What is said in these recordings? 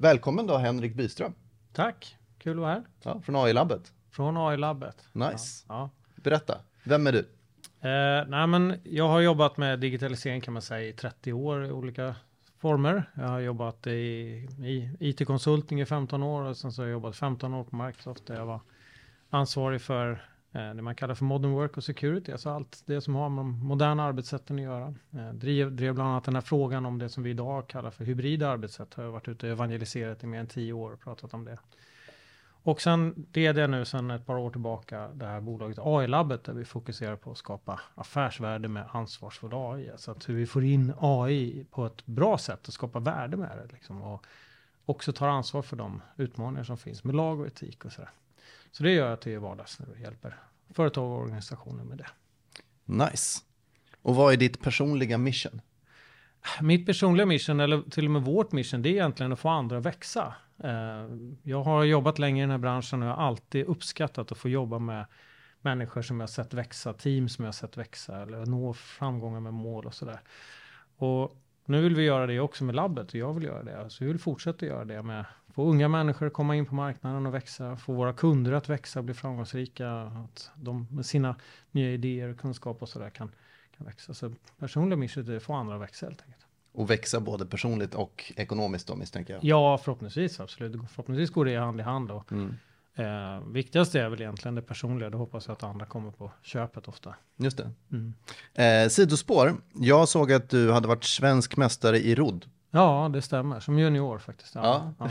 välkommen då Henrik Byström. Tack, kul att vara här. Ja, från AI-labbet. Från AI-labbet. Nice. Ja, Berätta, vem är du? Eh, nej, men jag har jobbat med digitalisering kan man säga i 30 år i olika former. Jag har jobbat i, i IT-konsulting i 15 år och sen så har jag jobbat 15 år på Microsoft där jag var ansvarig för Eh, det man kallar för modern work och security, alltså allt det som har med de moderna arbetssätten att göra. Eh, drev, drev bland annat den här frågan om det som vi idag kallar för hybrida arbetssätt, har jag varit ute och evangeliserat i mer än tio år och pratat om det. Och sen leder jag nu sedan ett par år tillbaka det här bolaget AI-labbet där vi fokuserar på att skapa affärsvärde med ansvarsfull AI. Alltså att hur vi får in AI på ett bra sätt och skapa värde med det. Liksom, och också tar ansvar för de utmaningar som finns med lag och etik och sådär. Så det gör jag till vardags nu och hjälper företag och organisationer med det. Nice. Och vad är ditt personliga mission? Mitt personliga mission, eller till och med vårt mission, det är egentligen att få andra att växa. Eh, Jag har jobbat länge i den här branschen och jag har alltid uppskattat att få jobba med människor som jag har sett växa, team som jag har sett växa eller nå framgångar med mål och sådär. Och nu vill vi göra det också med labbet och jag vill göra det. Så vi vill fortsätta göra det med få unga människor att komma in på marknaden och växa, få våra kunder att växa, bli framgångsrika, att de med sina nya idéer och kunskap och sådär kan, kan växa. Så personliga missionet är att få andra att växa helt enkelt. Och växa både personligt och ekonomiskt då misstänker jag. Ja, förhoppningsvis absolut. Förhoppningsvis går det hand i hand då. Mm. Eh, viktigast är väl egentligen det personliga. Då hoppas jag att andra kommer på köpet ofta. Just det. Mm. Eh, sidospår, jag såg att du hade varit svensk mästare i rodd. Ja, det stämmer. Som junior faktiskt. Ja. ja.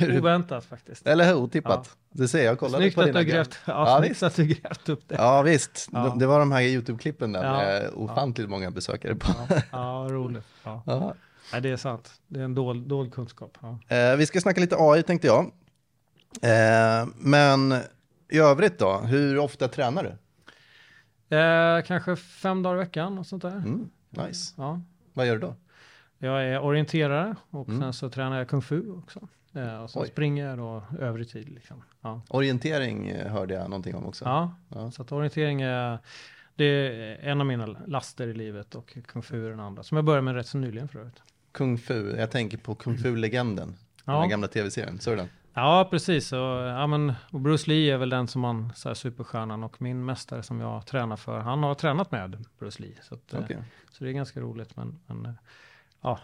Oväntat faktiskt. Eller hur, otippat. Det ser jag, kollade Snyggt på att dina du grävt, ja, Ja, att du grävt upp det. Ja visst, Ja. Det- var de här YouTube-klippen där Ja. med ofantligt många besökare på. Ja, ja roligt. Ja. Ja. Nej, det är sant. Det är en dold, dold kunskap. Ja. Eh, vi ska snacka lite AI tänkte jag. Eh, men i övrigt då, hur ofta tränar du? Eh, kanske fem dagar i veckan och sånt där. Mm, nice. Ja. Vad gör du då? Jag är orienterare och Mm. sen så tränar jag kung fu också. Eh, och så Oj. springer jag då övrig tid. Liksom. Ja. Orientering eh, hörde jag någonting om också. Ja, Ja. så att orientering är, det är en av mina laster i livet och kung fu är den andra. Som jag började med rätt så nyligen för övrigt. Kung Fu, jag tänker på Kung Fu-legenden. Den här Ja, gamla tv-serien, såg du den? ja precis. Och, ja, men, och Bruce Lee är väl den som man, så här, superstjärnan och min mästare som jag tränar för, han har tränat med Bruce Lee. Så, att, eh, Okej. så det är ganska roligt. Men, men ja,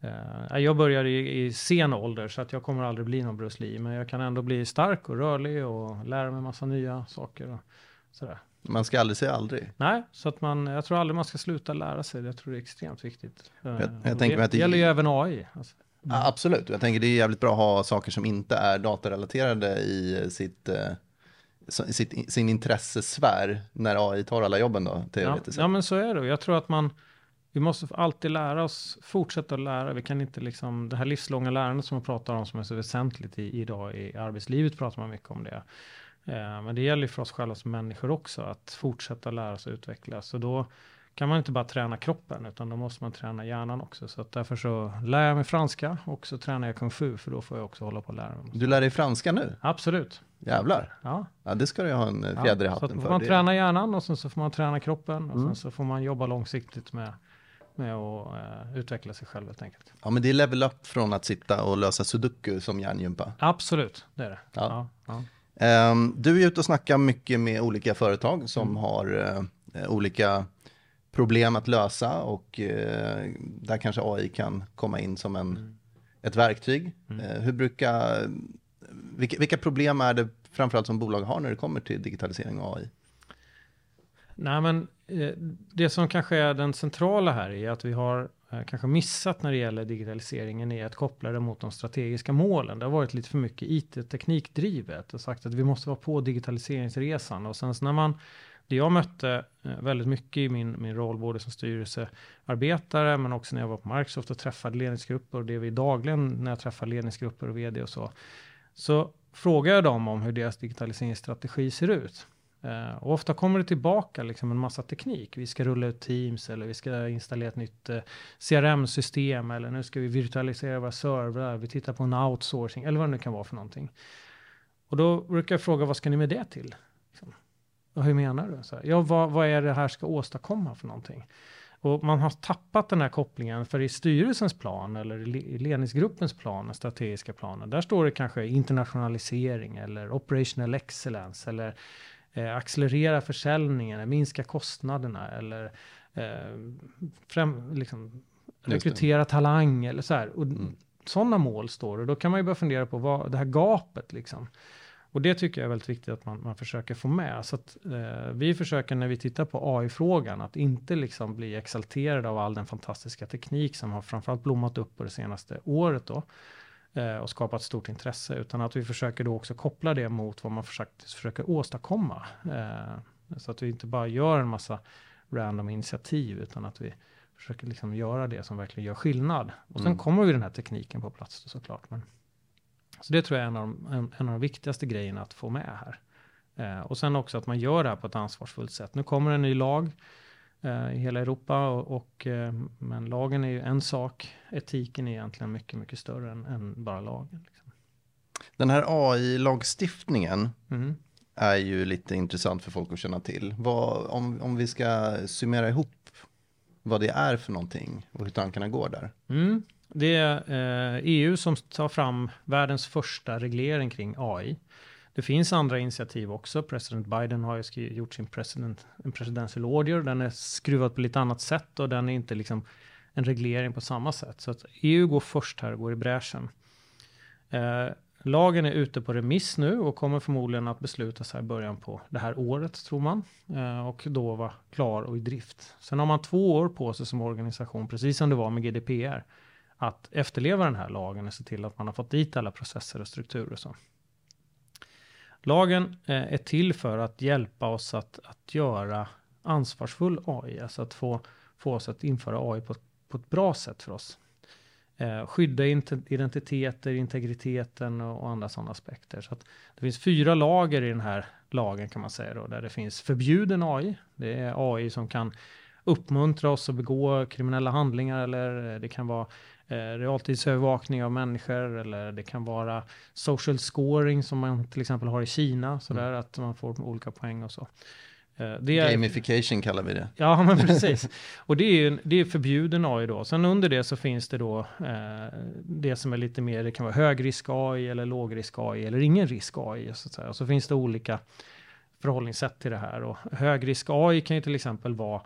eh, jag börjar i, i sen ålder så att jag kommer aldrig bli någon Bruce Lee. Men jag kan ändå bli stark och rörlig och lära mig massa nya saker. Och sådär. Man ska aldrig säga aldrig. Nej, så att man, jag tror aldrig man ska sluta lära sig. Jag tror det är extremt viktigt. jag Eh, tänker och mig det, att det- det gäller ju även AI. Alltså. Ja, absolut, jag tänker det är jävligt bra att ha saker som inte är datarelaterade i sitt, eh, sitt, sin intressesfär när AI tar alla jobben då, Ja, teoretiskt ja, men så är det. Jag tror att man, vi måste alltid lära oss, fortsätta lära. Vi kan inte liksom, det här livslånga lärandet som man pratar om som är så väsentligt i, idag i arbetslivet pratar man mycket om det. Eh, men det gäller ju för oss själva som människor också att fortsätta lära sig och utvecklas. Så då kan man inte bara träna kroppen utan då måste man träna hjärnan också. Så att därför så lär jag mig franska och så tränar jag kung fu för då får jag också hålla på och lära mig. Du lär dig franska nu? Absolut. Jävlar. Ja. Ja, det ska du ha en Ja, fjäder i så att hatten får för. man Det- träna hjärnan och sen så får man träna kroppen och Mm. sen så får man jobba långsiktigt med, med att eh, utveckla sig själv helt enkelt. Ja, men det är level up från att sitta och lösa sudoku som hjärngympa. Absolut, det är det. Ja. Ja, ja. Ehm, du är ute och snackar mycket med olika företag som Mm. har eh, olika problem att lösa och eh, där kanske AI kan komma in som en, Mm. ett verktyg. Mm. Eh, hur brukar, vilka, vilka problem är det framförallt som bolag har när det kommer till digitalisering och AI? Nej, men eh, det som kanske är den centrala här är att vi har eh, kanske missat när det gäller digitaliseringen är att koppla det mot de strategiska målen. Det har varit lite för mycket IT-teknikdrivet och sagt att vi måste vara på digitaliseringsresan och sen när man det jag mötte eh, väldigt mycket i min, min roll, både som styrelsearbetare, men också när jag var på Microsoft och träffade ledningsgrupper, och det är vi dagligen när jag träffar ledningsgrupper och vd och så, så frågar jag dem om hur deras digitaliseringsstrategi ser ut. Uh, och ofta kommer det tillbaka liksom en massa teknik. Vi ska rulla ut Teams eller vi ska installera ett nytt eh, uh, CRM-system eller nu ska vi virtualisera våra servrar. Vi tittar på en outsourcing eller vad det nu kan vara för någonting. Och då brukar jag fråga vad ska ni med det till? Liksom. Och hur menar du? Så här, ja, vad, vad är det här ska åstadkomma för någonting? Och man har tappat den här kopplingen, för i styrelsens plan eller i ledningsgruppens plan, den strategiska planen, där står det kanske internationalisering eller operational excellence eller eh, accelerera försäljningen, minska kostnaderna eller eh, främ, liksom, rekrytera talang eller så här. Och mm. Sådana mål står och då kan man ju börja fundera på vad det här gapet liksom. Och det tycker jag är väldigt viktigt att man, man försöker få med. Så att, eh, vi försöker när vi tittar på AI-frågan att inte liksom bli exalterade av all den fantastiska teknik som har framförallt blommat upp på det senaste året då eh, och skapat stort intresse, utan att vi försöker då också koppla det mot vad man faktiskt försöker åstadkomma. Eh, så att vi inte bara gör en massa random initiativ, utan att vi försöker liksom göra det som verkligen gör skillnad. Och sen mm. kommer vi den här tekniken på plats såklart. Men, så det tror jag är en av, de, en, en av de viktigaste grejerna att få med här. Eh, och sen också att man gör det här på ett ansvarsfullt sätt. Nu kommer en ny lag i hela Europa, och, och eh, men lagen är ju en sak. Etiken är egentligen mycket, mycket större än, än bara lagen. Liksom. Den här AI-lagstiftningen mm. är ju lite intressant för folk att känna till. Vad, om, om vi ska summera ihop vad det är för någonting och hur tankarna går där. Mm. Det är eh, EU som tar fram världens första reglering kring AI. Det finns andra initiativ också. President Biden har ju gjort sin president, en presidential order. Den är skruvad på lite annat sätt och den är inte liksom en reglering på samma sätt. Så att EU går först här går i bräschen. Eh, lagen är ute på remiss nu och kommer förmodligen att beslutas här i början på det här året tror man. Eh, och då vara klar och i drift. Sen har man två år på sig som organisation, precis som det var med GDPR att efterleva den här lagen och se till att man har fått dit alla processer och strukturer. Och så. Lagen eh, är till för att hjälpa oss att, att göra ansvarsfull AI, alltså att få, få oss att införa AI på, på ett bra sätt för oss. Eh, skydda identiteter, integriteten och, och andra sådana aspekter. Så att det finns fyra lager i den här lagen kan man säga då, där det finns förbjuden AI. Det är AI som kan uppmuntra oss att begå kriminella handlingar eller eh, det kan vara realtidsövervakning av människor eller det kan vara social scoring som man till exempel har i Kina, sådär mm. att man får olika poäng och så. Eh, det är, Gamification kallar vi det. Ja, men precis. Och det är, det är förbjuden AI då. Sen under det så finns det då eh, det som är lite mer, det kan vara högrisk AI eller lågrisk AI eller ingen risk AI. Så, att säga. Och så finns det olika förhållningssätt till det här. Och högrisk AI kan ju till exempel vara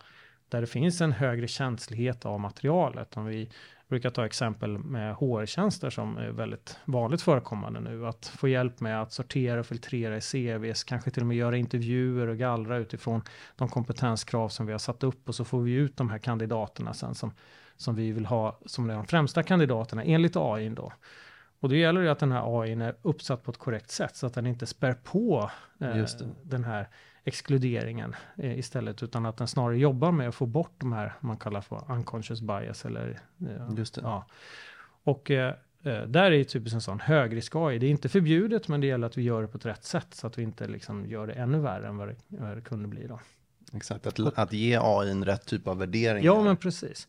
där det finns en högre känslighet av materialet. Om vi brukar ta exempel med HR-tjänster som är väldigt vanligt förekommande nu. Att få hjälp med att sortera och filtrera i CVs, kanske till och med göra intervjuer och gallra utifrån de kompetenskrav som vi har satt upp och så får vi ut de här kandidaterna sen som, som vi vill ha som de främsta kandidaterna enligt AI då. Och då gäller det att den här AI är uppsatt på ett korrekt sätt så att den inte spär på eh, den här exkluderingen eh, istället, utan att den snarare jobbar med att få bort de här man kallar för unconscious bias eller eh, Just det. Ja. Och eh, eh där är typiskt en sån högrisk AI. Det är inte förbjudet, men det gäller att vi gör det på ett rätt sätt så att vi inte liksom gör det ännu värre än vad det, vad det kunde bli då. Exakt, att, att ge AI en rätt typ av värdering. Ja, men precis.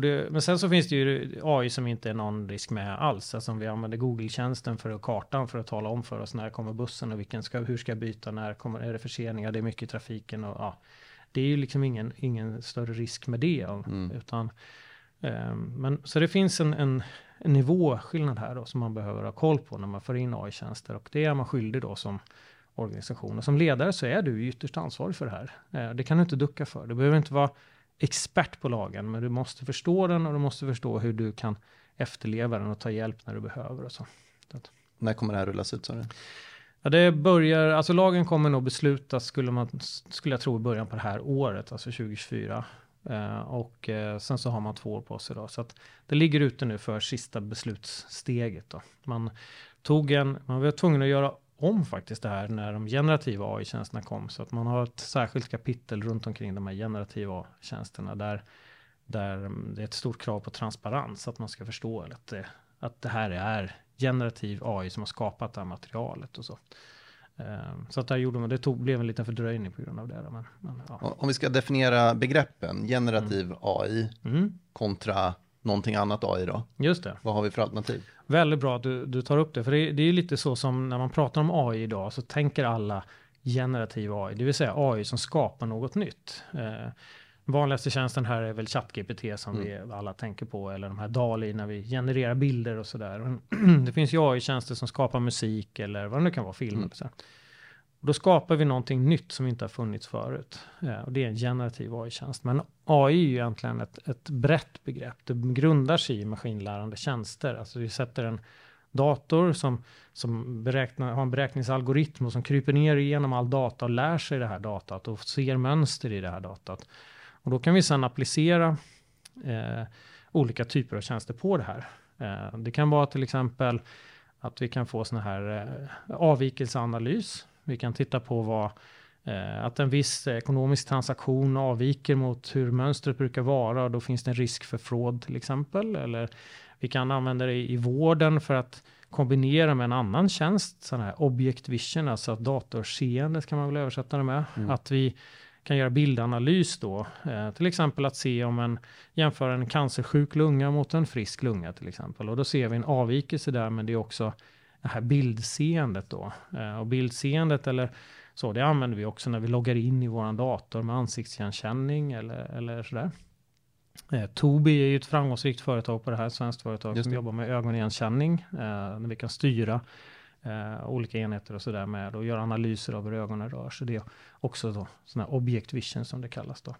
Det, men sen så finns det ju AI som inte är någon risk med alls. Alltså om vi använder Google-tjänsten för att kartan för att tala om för oss när kommer bussen och vilken ska, hur ska jag byta, när kommer, är det förseningar, det är mycket i trafiken och ja. Det är ju liksom ingen, ingen större risk med det. Mm. Utan, um, men, så det finns en, en, en nivåskillnad här då som man behöver ha koll på när man får in AI-tjänster och det är man skyldig då som organisation. Och som ledare så är du ytterst ansvarig för det här. Uh, det kan du inte ducka för. Det behöver inte vara expert på lagen, men du måste förstå den och du måste förstå hur du kan efterleva den och ta hjälp när du behöver och så. När kommer det här rullas ut du? Ja, det börjar, alltså lagen kommer nog beslutas, skulle, man, skulle jag tro, i början på det här året, alltså 2024. Eh, och eh, sen så har man två år på sig då. Så att det ligger ute nu för sista beslutssteget då. Man tog en, man var tvungen att göra om faktiskt det här när de generativa AI-tjänsterna kom. Så att man har ett särskilt kapitel runt omkring de här generativa tjänsterna där, där det är ett stort krav på transparens. Att man ska förstå att det, att det här är generativ AI som har skapat det här materialet och så. Ehm, så att där gjorde man, det tog, blev en liten fördröjning på grund av det. Men, men, ja. Om vi ska definiera begreppen, generativ mm. AI mm. kontra någonting annat AI då? Just det. Vad har vi för alternativ? Väldigt bra att du, du tar upp det, för det, det är lite så som när man pratar om AI idag så tänker alla generativ AI, det vill säga AI som skapar något nytt. Eh, vanligaste tjänsten här är väl ChatGPT som Mm. vi alla tänker på, eller de här DALI när vi genererar bilder och sådär. Det finns ju AI-tjänster som skapar musik eller vad det nu kan vara, filmer. Mm. och Så här. Och då skapar vi någonting nytt som inte har funnits förut. Ja, och det är en generativ AI-tjänst. Men AI är ju egentligen ett, ett brett begrepp. Det grundar sig i maskinlärande tjänster. Alltså vi sätter en dator som, som beräknar, har en beräkningsalgoritm och som kryper ner igenom all data och lär sig det här datat och ser mönster i det här datat. Och då kan vi sedan applicera eh, olika typer av tjänster på det här. Eh, det kan vara till exempel att vi kan få såna här eh, avvikelseanalys. Vi kan titta på vad eh, att en viss ekonomisk transaktion avviker mot hur mönstret brukar vara och då finns det en risk för fraud till exempel. Eller vi kan använda det i, vården för att kombinera med en annan tjänst, sån här object vision, alltså datorseende kan man väl översätta det med. Mm. Att vi kan göra bildanalys då, eh, till exempel att se om en jämföra en cancersjuk lunga mot en frisk lunga till exempel. Och då ser vi en avvikelse där, men det är också det här bildseendet då. Eh, och bildseendet eller så, det använder vi också när vi loggar in i våran dator med ansiktsigenkänning eller, eller sådär. Eh, Tobii är ju ett framgångsrikt företag på det här, ett svenskt företag som jobbar med ögonigenkänning, eh, när vi kan styra eh, olika enheter och sådär med och göra analyser av hur ögonen rör sig. Det är också då sån här object vision som det kallas då.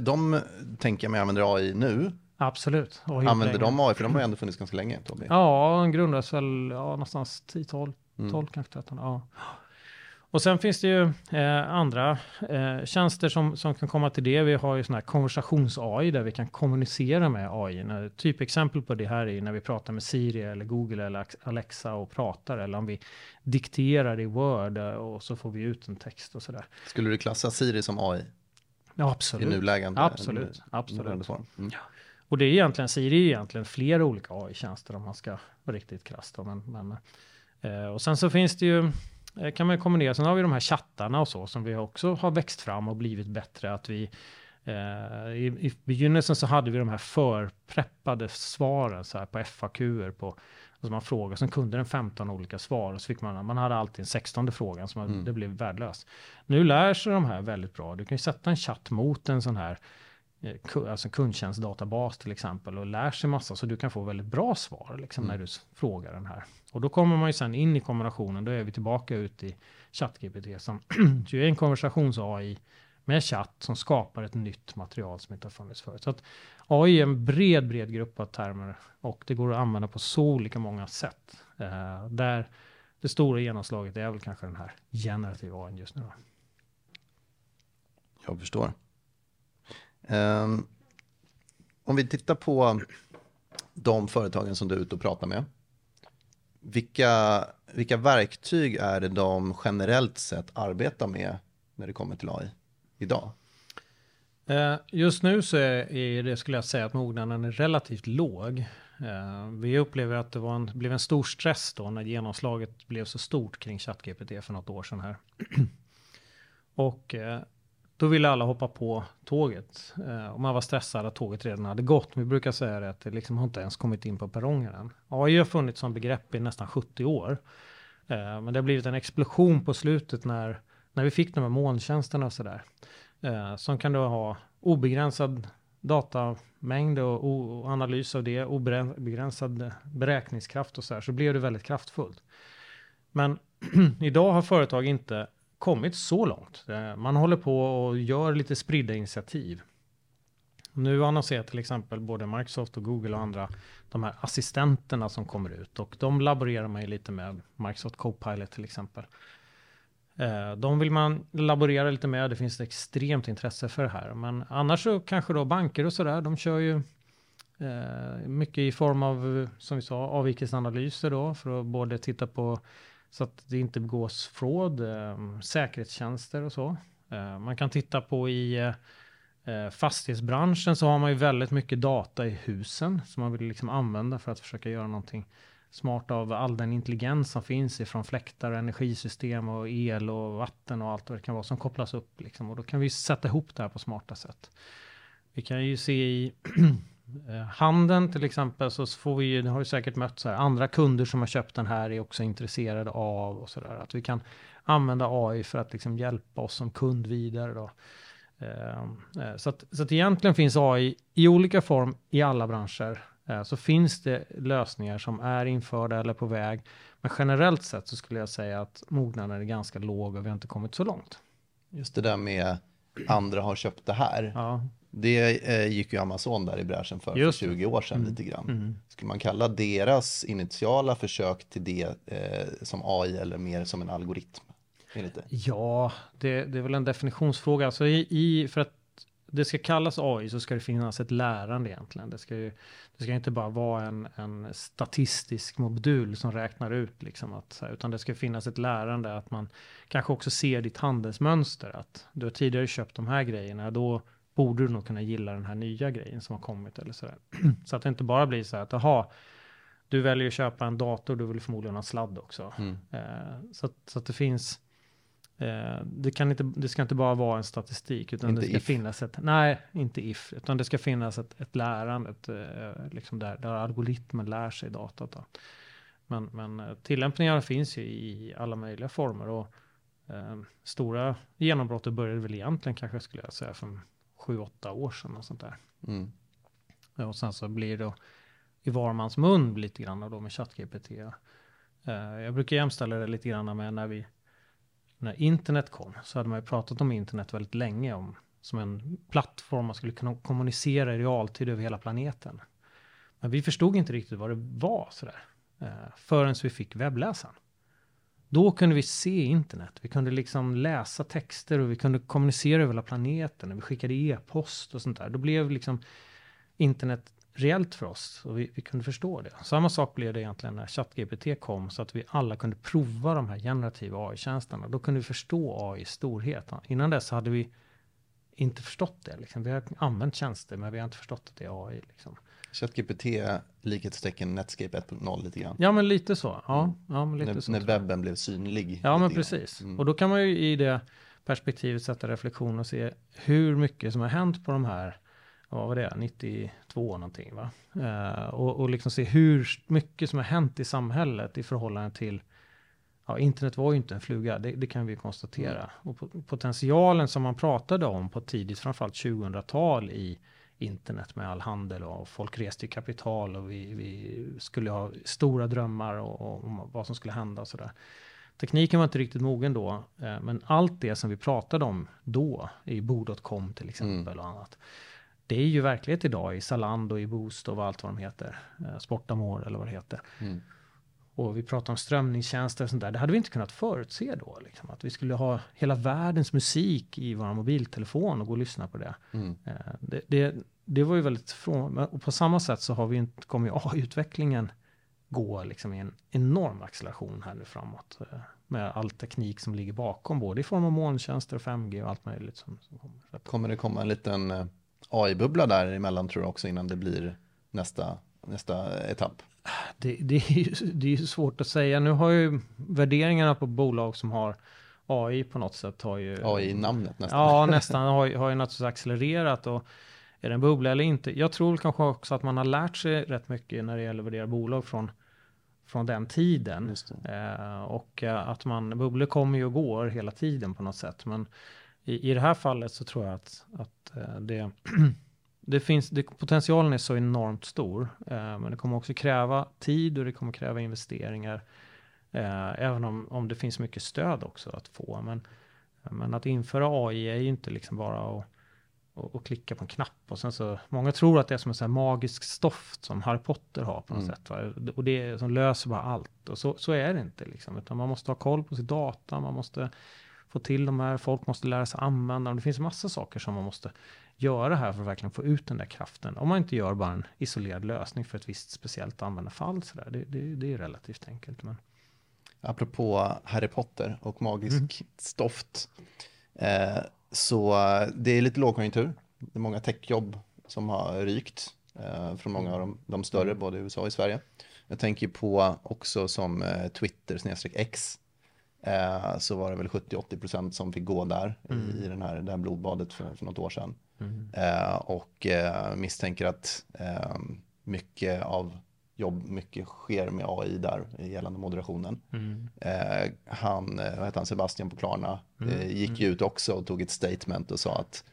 De tänker jag mig använder AI nu. Absolut. Och Använder de AI? För de har ju ändå funnits ganska länge, Tobbe. Ja, den grundas väl ja, någonstans 10, 12, Mm. 12 kanske 13. Ja. Och sen finns det ju eh, andra eh, tjänster som, som kan komma till det. Vi har ju sån här konversations-AI där vi kan kommunicera med AI. När, typexempel på det här är ju när vi pratar med Siri eller Google eller Alexa och pratar eller om vi dikterar i Word eh, och så får vi ut en text och sådär. Skulle du klassa Siri som AI Ja, i absolut. Absolut, nuvarande absolut. form? Mm. Och det är egentligen, Siri är egentligen flera olika AI-tjänster om man ska vara riktigt krasst. då, Men, men, eh, och sen så finns det ju, eh, kan man kombinera, sen har vi de här chattarna och så som vi också har växt fram och blivit bättre. Att vi, eh, i, I begynnelsen så hade vi de här förpreppade svaren så här på FAQ-er på Alltså man frågar, sen kunde den 15 olika svar och så fick man, man hade alltid en 16 frågan som Mm. det blev värdelöst. Nu lär sig de här väldigt bra. Du kan ju sätta en chatt mot en sån här alltså kundtjänstdatabas till exempel och lär sig massa så du kan få väldigt bra svar liksom, Mm. när du frågar den här. Och då kommer man ju sen in i kombinationen, då är vi tillbaka ut i ChatGPT som ju är en konversations-AI med chatt som skapar ett nytt material som inte har funnits förut. Så att AI är en bred, bred grupp av termer och det går att använda på så olika många sätt. Eh, där det stora genomslaget är väl kanske den här generativa AI just nu. Då. Jag förstår. Um, om vi tittar på de företagen som du är ute och pratar med. Vilka, vilka verktyg är det de generellt sett arbetar med när det kommer till AI idag? Ehm, just nu så är det, skulle jag säga, att mognaden är relativt låg. Ehm, vi upplever att det var en, blev en stor stress då när genomslaget blev så stort kring ChatGPT för något år sedan här. Och eh, då ville alla hoppa på tåget. Eh, Och man var stressad att tåget redan hade gått. Vi brukar säga det att det liksom har inte ens kommit in på perrongen än. AI har funnits som begrepp i nästan 70 år. Eh, Men det har blivit en explosion på slutet när, när vi fick de här molntjänsterna och sådär eh, som kan då ha obegränsad datamängd och, och analys av det, obegränsad beräkningskraft och så här, så blev det väldigt kraftfullt. Men idag har företag inte kommit så långt. Eh, man håller på och gör lite spridda initiativ. Nu annonserar till exempel både Microsoft och Google och andra de här assistenterna som kommer ut och de laborerar man ju lite med Microsoft Copilot till exempel. Eh, de vill man laborera lite med, det finns ett extremt intresse för det här. Men annars så kanske då banker och så där. de kör ju eh, mycket i form av, som vi sa, avvikelseanalyser då, för att både titta på så att det inte begås fraud, eh, säkerhetstjänster och så. Eh, man kan titta på i eh, fastighetsbranschen så har man ju väldigt mycket data i husen som man vill liksom använda för att försöka göra någonting smart av all den intelligens som finns ifrån fläktar, energisystem och el och vatten och allt vad det kan vara som kopplas upp. Liksom. Och då kan vi sätta ihop det här på smarta sätt. Vi kan ju se i handeln till exempel så får vi ju, har ju säkert mött så här, andra kunder som har köpt den här är också intresserade av och så där. Att vi kan använda AI för att liksom hjälpa oss som kund vidare då. Eh, eh, så, att, så att egentligen finns AI i olika form i alla branscher. Eh, så finns det lösningar som är införda eller på väg. Men generellt sett så skulle jag säga att mognaden är ganska låg och vi har inte kommit så långt. Just det där med andra har köpt det här. Ja. Det eh, gick ju Amazon där i bräschen för, för 20 år sedan mm. lite grann. Mm. Skulle man kalla deras initiala försök till det eh, som AI eller mer som en algoritm? Ja, det, det, är väl en definitionsfråga. Alltså i, i, för att det ska kallas AI så ska det finnas ett lärande egentligen. Det ska ju det ska inte bara vara en, en statistisk modul som räknar ut liksom att, utan det ska finnas ett lärande att man kanske också ser ditt handelsmönster. Att du har tidigare köpt de här grejerna, då borde du nog kunna gilla den här nya grejen som har kommit eller så där. Så att det inte bara blir så här att, aha, du väljer att köpa en dator, du vill förmodligen ha sladd också. Mm. Eh, så, att, så att det finns, eh, det, kan inte, det ska inte bara vara en statistik, utan inte det ska if. finnas ett, nej, inte if, utan det ska finnas ett, ett lärande, ett, eh, liksom där, där algoritmen lär sig datat. Då. Men, men eh, tillämpningar finns ju i alla möjliga former och stora genombrottet började väl egentligen kanske skulle jag säga för sju, åtta år sedan och sånt där. Mm. Och sen så blir det i var mans mun lite grann då med ChatGPT. Uh, jag brukar jämställa det lite grann med när vi, när internet kom, så hade man ju pratat om internet väldigt länge om som en plattform man skulle kunna kommunicera i realtid över hela planeten. Men vi förstod inte riktigt vad det var sådär, uh, förrän vi fick webbläsaren. Då kunde vi se internet. Vi kunde liksom läsa texter och vi kunde kommunicera över hela planeten. Vi skickade e-post och sånt där. Då blev liksom internet reellt för oss och vi, vi, kunde förstå det. Samma sak blev det egentligen när ChatGPT kom så att vi alla kunde prova de här generativa AI-tjänsterna. Då kunde vi förstå AI storhet. Innan dess hade vi inte förstått det. Liksom. Vi har använt tjänster men vi har inte förstått att det är AI. Liksom. ChatGPT likhetstecken Netscape 1.0 lite grann. Ja, men lite så. Ja, mm. ja men lite när, så. När webben blev synlig. Ja, men precis. Mm. Och då kan man ju i det perspektivet sätta reflektion och se hur mycket som har hänt på de här, vad var det, 92 någonting va? Uh, och, och liksom se hur mycket som har hänt i samhället i förhållande till Ja, internet var ju inte en fluga, det, det kan vi konstatera. Mm. Och potentialen som man pratade om på tidigt, framförallt 2000-tal i internet med all handel och folk reste ju kapital och vi, vi skulle ha stora drömmar och, om vad som skulle hända och sådär. Tekniken var inte riktigt mogen då, eh, men allt det som vi pratade om då i bo.com till exempel mm. och annat. Det är ju verklighet idag i Zalando, i Boost och allt vad de heter. Eh, Sportamore eller vad det heter. Mm. Och vi pratar om strömningstjänster och sånt där. Det hade vi inte kunnat förutse då. Liksom. Att vi skulle ha hela världens musik i vår mobiltelefon och gå och lyssna på det. Mm. Eh, det, det, det, var ju väldigt från... Och på samma sätt så har vi inte, kommer ju AI-utvecklingen gå liksom i en enorm acceleration här nu framåt. Eh, med all teknik som ligger bakom, både i form av molntjänster och 5G och allt möjligt som, som kommer. Kommer det komma en liten eh, AI-bubbla däremellan tror jag också innan det blir nästa, nästa etapp? Det, det, är ju, det är ju svårt att säga. Nu har ju värderingarna på bolag som har AI på något sätt har ju... AI-namnet nästan. Ja, nästan har, har ju naturligtvis accelererat och är det en bubbla eller inte? Jag tror kanske också att man har lärt sig rätt mycket när det gäller att värdera bolag från, från den tiden. Eh, och eh, att man, bubblor kommer ju och går hela tiden på något sätt. Men i, i det här fallet så tror jag att, att eh, det det finns, det, potentialen är så enormt stor, eh, men det kommer också kräva tid och det kommer kräva investeringar. Eh, även om, om det finns mycket stöd också att få. Men, men att införa AI är ju inte liksom bara att och, och, klicka på en knapp och sen så många tror att det är som en sån här magisk stoft som Harry Potter har på något mm. sätt. Va? Och det som löser bara allt och så, så är det inte liksom, utan man måste ha koll på sin data, man måste få till de här, folk måste lära sig använda dem. Det finns massa saker som man måste göra här för att verkligen få ut den där kraften. Om man inte gör bara en isolerad lösning för ett visst speciellt användarfall. Så där. Det, det, det är relativt enkelt. Men... Apropå Harry Potter och magisk mm. stoft. Eh, så det är lite lågkonjunktur. Det är många techjobb som har rykt eh, från många av de, de större, mm. både i USA och i Sverige. Jag tänker på också som eh, Twitter X eh, så var det väl 70-80% som fick gå där mm. i den här, det här blodbadet för, för något år sedan. Mm. Eh, och eh, misstänker att eh, mycket av jobb, mycket sker med AI där gällande moderationen. Mm. han, vad heter han, Sebastian på Klarna, mm. gick ju mm. ut också och tog ett statement och sa att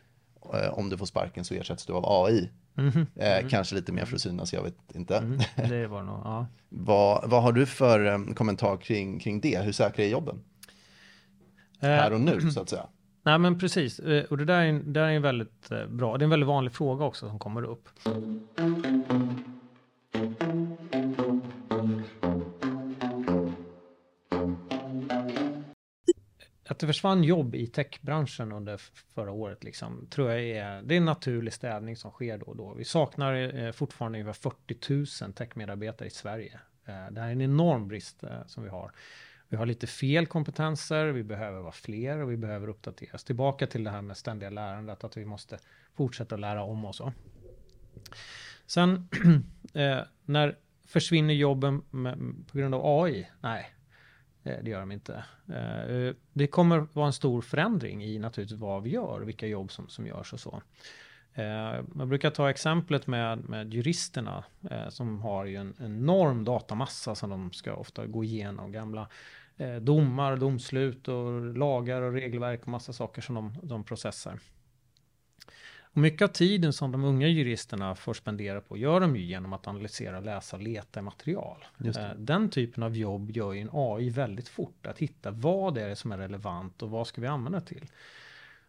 eh, om du får sparken så ersätts du av AI. Mhm. Eh, Kanske lite mer för att synas, jag vet inte. Mm, det var nog, ja. vad, vad har du för eh, kommentar kring, kring det? Hur säkra är jobben? Här Eh, och nu så att säga nej men precis, eh, och det där är, det där är en väldigt eh, bra, det är en väldigt vanlig fråga också som kommer upp. Att det försvann jobb i techbranschen under förra året, liksom, tror jag är, det är en naturlig städning som sker då och då. Vi saknar eh, fortfarande ungefär 40 000 techmedarbetare i Sverige. Eh, det här är en enorm brist eh, som vi har. Vi har lite fel kompetenser, vi behöver vara fler och vi behöver uppdateras. Tillbaka till det här med ständiga lärandet, att vi måste fortsätta att lära om och så. Sen, eh, när försvinner jobben med, på grund av AI? Nej, eh, det gör de inte. Eh, eh, det kommer vara en stor förändring i naturligtvis vad vi gör, vilka jobb som, som görs och så. Eh, man brukar ta exemplet med, med juristerna eh, som har ju en enorm datamassa som de ska ofta gå igenom. Gamla eh, domar, domslut och lagar och regelverk och massa saker som de, de processar. Och mycket av tiden som de unga juristerna får spendera på gör de ju genom att analysera, läsa leta material. Eh, Den typen av jobb gör ju en AI väldigt fort. Att hitta vad är det som är relevant och vad ska vi använda till.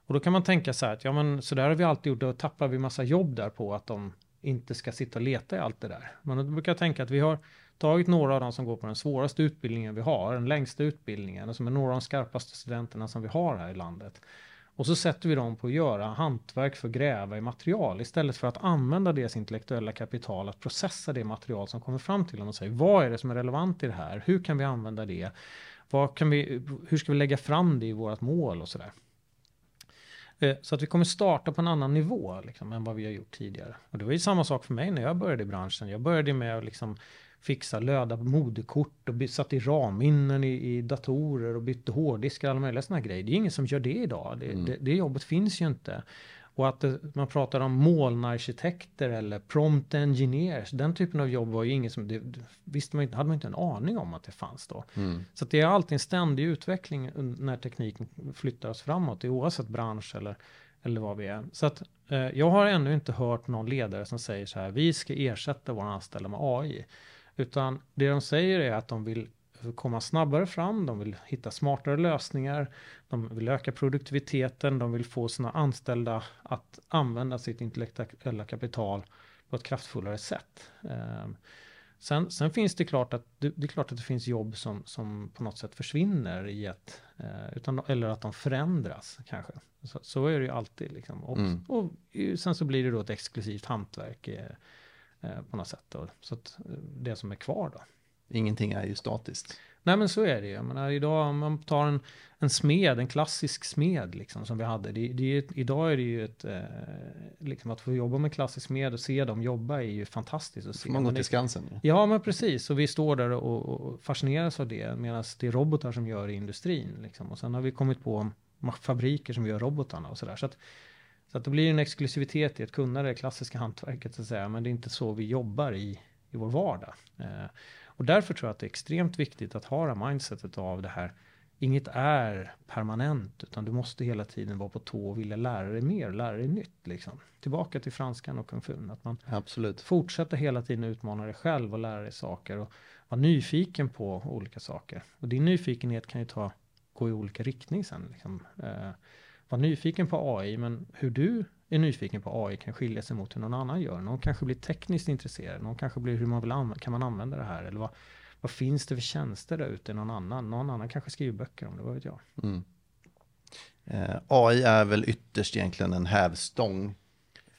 Och då kan man tänka så här att ja men så där har vi alltid gjort, då tappar vi massa jobb där på att de inte ska sitta och leta i allt det där. Men då brukar jag tänka att vi har tagit några av dem som går på den svåraste utbildningen vi har, den längsta utbildningen, och som är några av de skarpaste studenterna som vi har här i landet. Och så sätter vi dem på att göra hantverk för att gräva i material istället för att använda deras intellektuella kapital att processa det material som kommer fram till dem och säga vad är det som är relevant i det här? Hur kan vi använda det? Vad kan vi, hur ska vi lägga fram det i vårt mål och sådär? Eh, Så att vi kommer starta på en annan nivå liksom, än vad vi har gjort tidigare. Och det var ju samma sak för mig när jag började i branschen. Jag började med att liksom fixa löda moderkort och satte i ramminnen i, i datorer och bytte hårddiskar och alla möjliga sådana grejer. Det är ingen som gör det idag. Det, det, det jobbet finns ju inte. Och att det, man pratar om molnarkitekter eller prompt engineers. Den typen av jobb var ju ingen som, det, visste man inte, hade man inte en aning om att det fanns då. Mm. Så det är alltid en ständig utveckling när tekniken flyttar oss framåt, oavsett bransch eller, eller vad vi är. Så att eh, jag har ännu inte hört någon ledare som säger så här, vi ska ersätta våra anställda med AI. Utan det de säger är att de vill komma snabbare fram, de vill hitta smartare lösningar, de vill öka produktiviteten, de vill få sina anställda att använda sitt intellektuella kapital på ett kraftfullare sätt. Ehm, Sen, sen finns det klart att det, det är klart att det finns jobb som, som på något sätt försvinner i ett, eh, utan, eller att de förändras kanske. Så, så är det ju alltid liksom. Och, Mm. och sen så blir det då ett exklusivt hantverk eh, eh, på något sätt då. Så att det som är kvar då. Ingenting är ju statiskt. Nej men så är det ju. Jag menar, idag om man tar en, en smed, en klassisk smed liksom som vi hade. Det, det är, ett- idag är det ju ett, eh, liksom att få jobba med klassisk smed och se dem jobba är ju fantastiskt att se. Man gå Men till Skansen ju. Ja, men precis. Och vi står där och, och fascineras av det. Medan det är robotar som gör i industrin. Liksom. Och sen har vi kommit på fabriker som gör robotarna och sådär. Så att, så att det blir en exklusivitet i att kunna det klassiska hantverket så att säga. Men det är inte så vi jobbar i, i vår vardag. Eh, och därför tror jag att det är extremt viktigt att ha det här mindsetet av det här. Inget är permanent utan du måste hela tiden vara på tå och vilja lära dig mer, lära dig nytt. Liksom. Tillbaka till franskan och kung. Att man Absolut. fortsätta hela tiden utmana dig själv och lära dig saker och vara nyfiken på olika saker. Och din nyfikenhet kan ju ta, gå i olika riktning sen. Liksom. Eh, var nyfiken på AI, men hur du är nyfiken på AI kan skilja sig mot hur någon annan gör. Någon kanske blir tekniskt intresserad, någon kanske blir hur man vill använda, kan man använda det här? Eller vad, vad finns det för tjänster där ute? Någon annan, någon annan kanske skriver böcker om det, vad vet jag. Mm. Eh, AI är väl ytterst egentligen en hävstång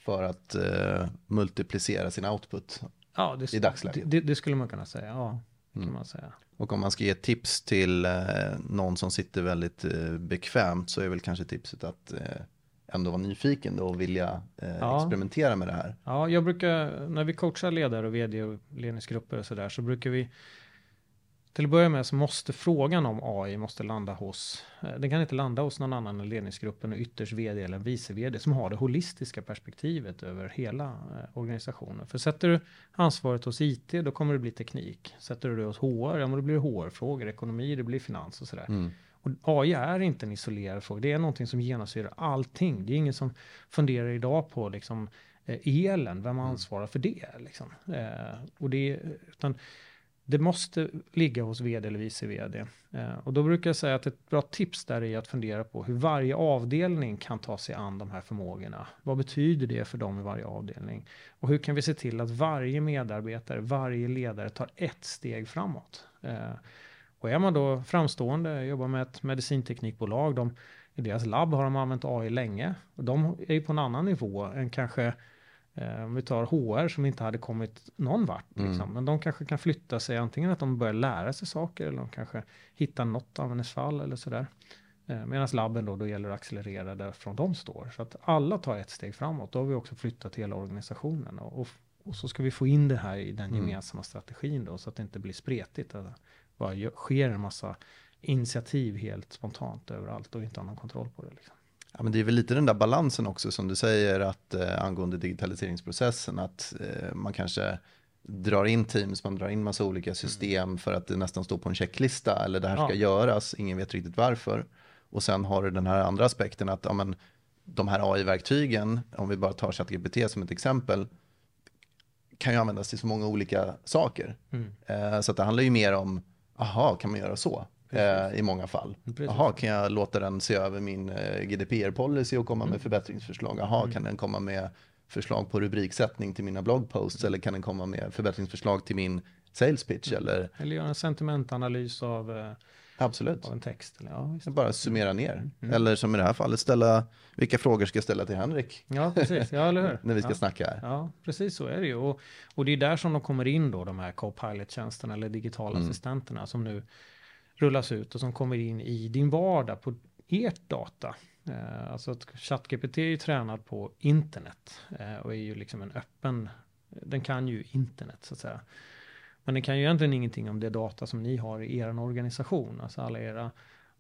för att eh, multiplicera sin output. Ja, det, I dagsläget. Det, det, det skulle man kunna säga, ja. Kan Mm. man säga. Och om man ska ge tips till eh, någon som sitter väldigt eh, bekvämt så är väl kanske tipset att eh, ändå vara nyfiken då och vilja eh, Ja. experimentera med det här. Ja, jag brukar, när vi coachar ledare och vd och ledningsgrupper och sådär, så brukar vi till att börja med så måste frågan om AI måste landa hos, eh, den kan inte landa hos någon annan än ledningsgruppen och ytterst vd eller vice vd som har det holistiska perspektivet över hela eh, organisationen. För sätter du ansvaret hos IT, då kommer det bli teknik. Sätter du det hos HR, ja men då blir det HR-frågor, ekonomi, det blir finans och sådär. Mm. Och AI är inte en isolerad fråga, det är någonting som genomsyrar allting. Det är ingen som funderar idag på liksom, eh, elen, vem Mm. ansvarar för det? Liksom. Eh, och det, utan det måste ligga hos vd eller vice vd. Eh, och då brukar jag säga att ett bra tips där är att fundera på hur varje avdelning kan ta sig an de här förmågorna. Vad betyder det för dem i varje avdelning? Och hur kan vi se till att varje medarbetare, varje ledare tar ett steg framåt? Eh, och är man då framstående, jobbar med ett medicinteknikbolag, de, i deras labb har de använt AI länge. Och de är ju på en annan nivå än kanske Eh, om vi tar HR som inte hade kommit någon vart. Liksom. Mm. Men de kanske kan flytta sig antingen att de börjar lära sig saker eller de kanske hittar något användningsfall eller sådär. Eh, Medan labben då, då gäller att accelerera där från de står. Så att alla tar ett steg framåt. Då har vi också flyttat hela organisationen. Och, och, och så ska vi få in det här i den Mm. gemensamma strategin då så att det inte blir spretigt. Det bara sker en massa initiativ helt spontant överallt och inte har någon kontroll på det. Liksom. Ja, men det är väl lite den där balansen också som du säger att eh, angående digitaliseringsprocessen att eh, man kanske drar in Teams, man drar in massa olika system för att det nästan står på en checklista eller det här ska Ja. göras, ingen vet riktigt varför. Och sen har du den här andra aspekten att ja, men, de här AI-verktygen, om vi bara tar ChatGPT som ett exempel, kan ju användas till så många olika saker. Mm. Eh, så att det handlar ju mer om, aha, kan man göra så? Eh, I många fall. Jaha, kan jag låta den se över min eh, GDPR-policy och komma med förbättringsförslag? Jaha, kan den komma med förslag på rubriksättning till mina bloggposts? Eller kan den komma med förbättringsförslag till min sales pitch? Eller Eller göra en sentimentanalys av, eh, absolut, av en text. Eller, ja, bara summera ner. Eller som i det här fallet, ställa, vilka frågor ska jag ställa till Henrik ja, precis. Ja, eller hur? när vi ska ja. snacka här? Ja, precis så är det ju. Och, och det är där som de kommer in då, de här Copilot-tjänsterna eller digitala Mm. assistenterna som nu rullas ut och som kommer in i din vardag på ert data. Eh, alltså att ChatGPT är ju tränad på internet eh, och är ju liksom en öppen, den kan ju internet så att säga. Men den kan ju egentligen ingenting om det data som ni har i er organisation, alltså alla era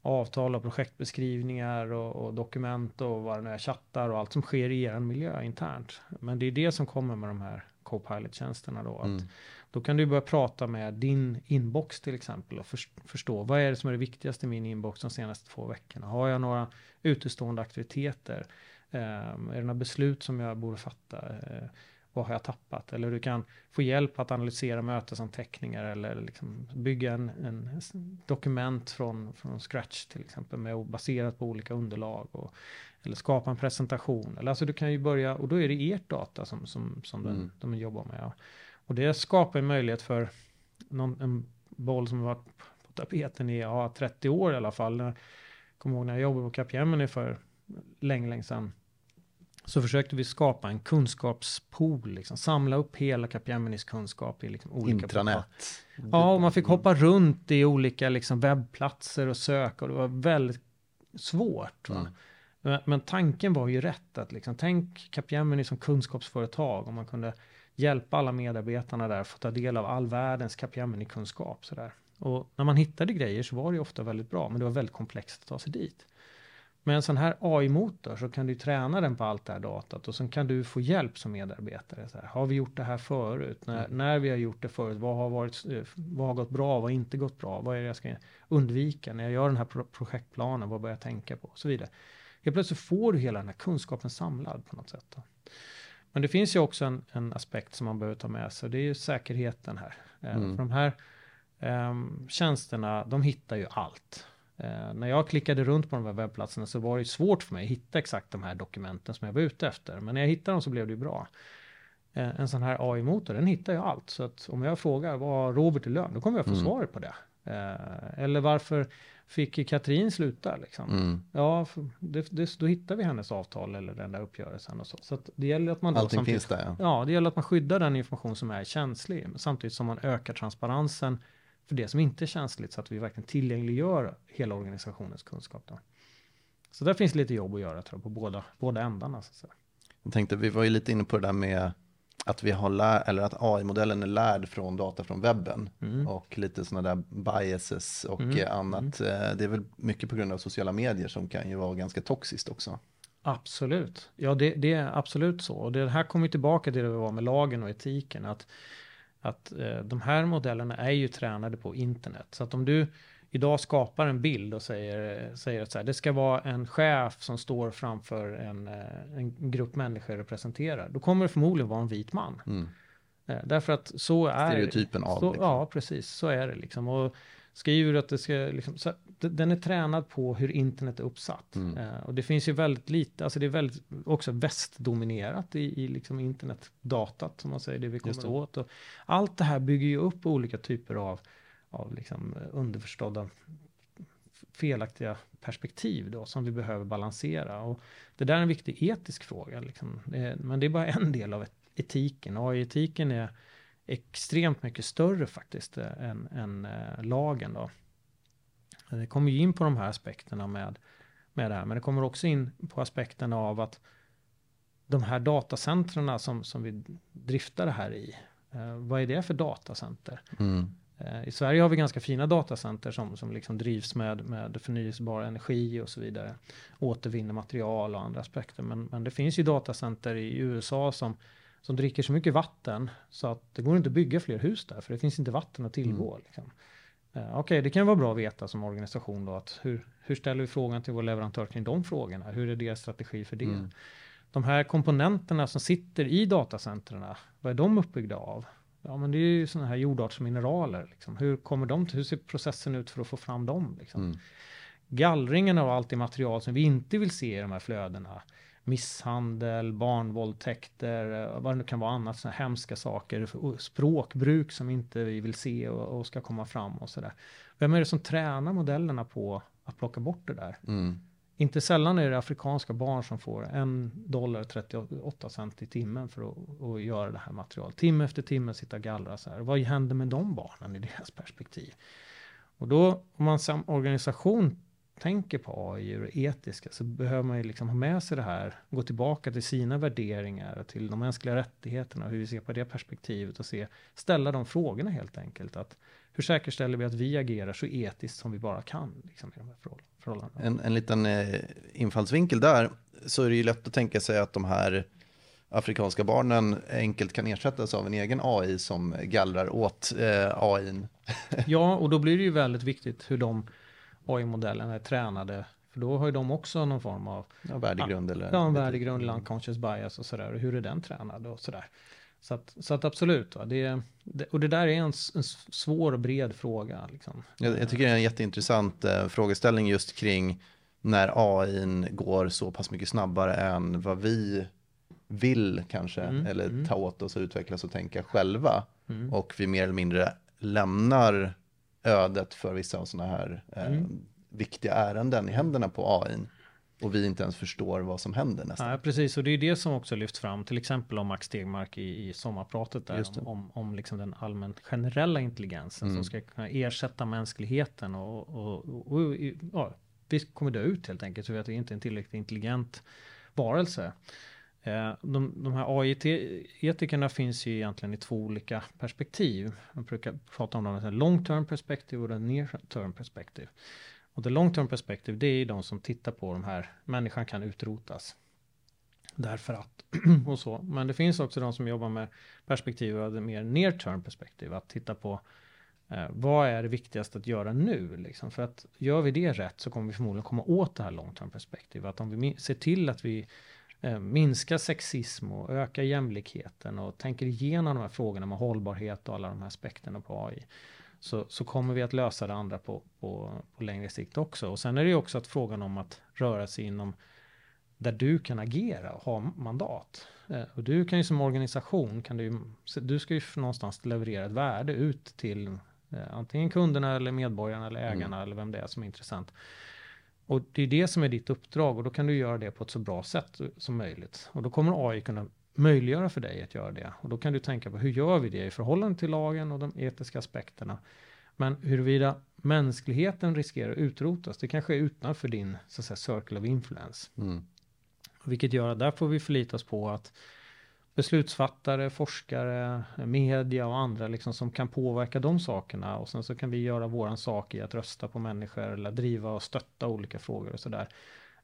avtal och projektbeskrivningar och, och dokument och vad det nu är, chattar och allt som sker i er miljö internt. Men det är det som kommer med de här Copilot-tjänsterna då. Att Mm. Då kan du börja prata med din inbox till exempel och förs- förstå vad är det som är det viktigaste i min inbox de senaste två veckorna. Har jag några utestående aktiviteter? Ehm, är det några beslut som jag borde fatta? Eh, vad har jag tappat? Eller du kan få hjälp att analysera mötesanteckningar eller liksom bygga en, en dokument från, från scratch till exempel med baserat på olika underlag. Och, eller skapa en presentation. Eller alltså du kan ju börja, och då är det ert data som, som, som den, Mm. de jobbar med. Ja. Och det skapar en möjlighet för någon, en boll som har varit på tapeten i ja, 30 år i alla fall. Jag kommer ihåg när jag jobbade på Capgemini för länge, länge sedan. Så försökte vi skapa en kunskapspool, liksom, samla upp hela Capgeminis kunskap i liksom olika Intranät. Ja, och man fick hoppa runt i olika liksom, webbplatser och söka och det var väldigt svårt. Mm. Men, men tanken var ju rätt att liksom, tänk Capgemini som kunskapsföretag om man kunde hjälpa alla medarbetarna där få ta del av all världens Capgemini-kunskap. Sådär. Och när man hittade grejer så var det ju ofta väldigt bra, men det var väldigt komplext att ta sig dit. Med en sån här AI-motor så kan du träna den på allt det här datat och sen kan du få hjälp som medarbetare. Så här, har vi gjort det här förut? När, när vi har gjort det förut, vad har, varit, eh, vad har gått bra? Vad har inte gått bra? Vad är det jag ska undvika när jag gör den här pro- projektplanen? Vad bör jag tänka på? Och så vidare. Helt plötsligt får du hela den här kunskapen samlad på något sätt. Då. Men det finns ju också en, en aspekt som man behöver ta med sig det är ju säkerheten här. Eh, Mm. För de här ehm, tjänsterna, de hittar ju allt. Eh, när jag klickade runt på de här webbplatserna så var det svårt för mig att hitta exakt de här dokumenten som jag var ute efter. Men när jag hittade dem så blev det ju bra. Eh, en sån här AI-motor, den hittar ju allt. Så att om jag frågar vad Robert i lön, då kommer jag få Mm. svaret på det. Eh, eller varför fick Katrin sluta liksom? Mm. Ja, det, det, då hittar vi hennes avtal eller den där uppgörelsen och så. Så det gäller att man då Allting finns där ja. Ja, det gäller att man skyddar den information som är känslig, samtidigt som man ökar transparensen för det som inte är känsligt, så att vi verkligen tillgängliggör hela organisationens kunskap. Då. Så där finns lite jobb att göra tror jag, på båda, båda ändarna. Så att. Jag tänkte, vi var ju lite inne på det där med att vi har lär, eller att AI-modellen är lärd från data från webben Mm. och lite sådana där biases och Mm, eh, annat. Eh, Det är väl mycket på grund av sociala medier som kan ju vara ganska toxiskt också. Absolut. Ja, det, det är absolut så. Och det här kommer tillbaka till det vi var med lagen och etiken. Att att eh, de här modellerna är ju tränade på internet. Så att om du idag skapar en bild och säger, säger att så här, det ska vara en chef som står framför en, eh, en grupp människor och presenterar. Då kommer det förmodligen vara en vit man. Mm. Eh, därför att så är Stereotypen av. Så, liksom. Ja, precis. Så är det liksom. Och skriver att det ska liksom, så, den är tränad på hur internet är uppsatt. Mm. Eh, och det finns ju väldigt lite, alltså det är väldigt också västdominerat i, i liksom internetdatat som man säger, det vi kommer det. åt. Och allt det här bygger ju upp olika typer av, av liksom underförstådda felaktiga perspektiv då som vi behöver balansera. Och det där är en viktig etisk fråga. Liksom. Det, men det är bara en del av etiken. AI-etiken är extremt mycket större faktiskt eh, än, än eh, lagen då. Det kommer ju in på de här aspekterna med, med det här, men det kommer också in på aspekterna av att de här datacentren som, som vi driftar det här i, eh, vad är det för datacenter? Mm. Eh, I Sverige har vi ganska fina datacenter som, som liksom drivs med, med förnyelsebar energi och så vidare. Återvinner material och andra aspekter. Men, men det finns ju datacenter i USA som, som dricker så mycket vatten så att det går inte att bygga fler hus där för det finns inte vatten att tillgå. Mm. Liksom. Eh, Okej, okay, det kan vara bra att veta som organisation då att hur, hur ställer vi frågan till vår leverantör kring de frågorna? Hur är deras strategi för det? Mm. De här komponenterna som sitter i datacentren, vad är de uppbyggda av? Ja, men det är ju sådana här jordartsmineraler. Liksom. Hur kommer de till, hur ser processen ut för att få fram dem? Liksom? Mm. Gallringen av allt det material som vi inte vill se i de här flödena. Misshandel, barnvåldtäkter, eh, vad det nu kan vara annat, sådana hemska saker. Språkbruk som inte vi vill se och, och ska komma fram och sådär. Vem är det som tränar modellerna på att plocka bort det där? Mm. Inte sällan är det afrikanska barn som får en dollar 38 cent i timmen för att, att göra det här materialet. Timme efter timme sitta och gallra så här. Vad händer med de barnen i deras perspektiv? Och då om man som organisation tänker på AI och etiska så behöver man ju liksom ha med sig det här, gå tillbaka till sina värderingar och till de mänskliga rättigheterna och hur vi ser på det perspektivet och se, ställa de frågorna helt enkelt. Att hur säkerställer vi att vi agerar så etiskt som vi bara kan liksom, i de här förhållandena? En, en liten eh, infallsvinkel där, så är det ju lätt att tänka sig att de här afrikanska barnen enkelt kan ersättas av en egen AI som gallrar åt eh, AIn. ja, och då blir det ju väldigt viktigt hur de AI-modellerna är tränade. För då har ju de också någon form av ja, värdegrund. Eller, ja, en värdegrund, eller unconscious bias och sådär. Och hur är den tränad och sådär. Så att, så att absolut, va? Det, det, och det där är en, en svår och bred fråga. Liksom. Jag, jag tycker det är en jätteintressant eh, frågeställning just kring när AI går så pass mycket snabbare än vad vi vill kanske, Mm, eller mm. ta åt oss och utvecklas och tänka själva. Mm. Och vi mer eller mindre lämnar ödet för vissa av sådana här eh, Mm. viktiga ärenden i händerna på AI. Och vi inte ens förstår vad som händer nästan. Ja, precis, och det är det som också lyfts fram, till exempel om Max Stegmark i, i sommarpratet där, om, om, om liksom den allmän generella intelligensen Mm. som ska kunna ersätta mänskligheten och, och, och, och ja, vi kommer dö ut helt enkelt, så vi att vi inte är en tillräckligt intelligent varelse. Eh, de, de här AI-etikerna finns ju egentligen i två olika perspektiv. Man brukar prata om dem som long term perspektiv och near term perspektiv. Och det long term perspektiv, det är ju de som tittar på de här, människan kan utrotas. Därför att, och så. Men det finns också de som jobbar med perspektiv av det mer near term perspektiv, att titta på eh, vad är det viktigaste att göra nu? Liksom? För att gör vi det rätt så kommer vi förmodligen komma åt det här long term perspektiv. Att om vi ser till att vi eh, minskar sexism och ökar jämlikheten och tänker igenom de här frågorna med hållbarhet och alla de här aspekterna på AI så, så kommer vi att lösa det andra på, på, på längre sikt också. Och sen är det ju också att frågan om att röra sig inom där du kan agera och ha mandat. Eh, och du kan ju som organisation, kan du, du ska ju någonstans leverera ett värde ut till eh, antingen kunderna eller medborgarna eller ägarna eller vem det är som är intressant. Och det är det som är ditt uppdrag och då kan du göra det på ett så bra sätt som möjligt. Och då kommer AI kunna möjliggöra för dig att göra det. Och då kan du tänka på hur gör vi det i förhållande till lagen och de etiska aspekterna. Men huruvida mänskligheten riskerar att utrotas, det kanske är utanför din så att säga, circle of influence. Mm. Vilket gör att där får vi förlita oss på att beslutsfattare, forskare, media och andra liksom som kan påverka de sakerna och sen så kan vi göra våran sak i att rösta på människor eller driva och stötta olika frågor och sådär.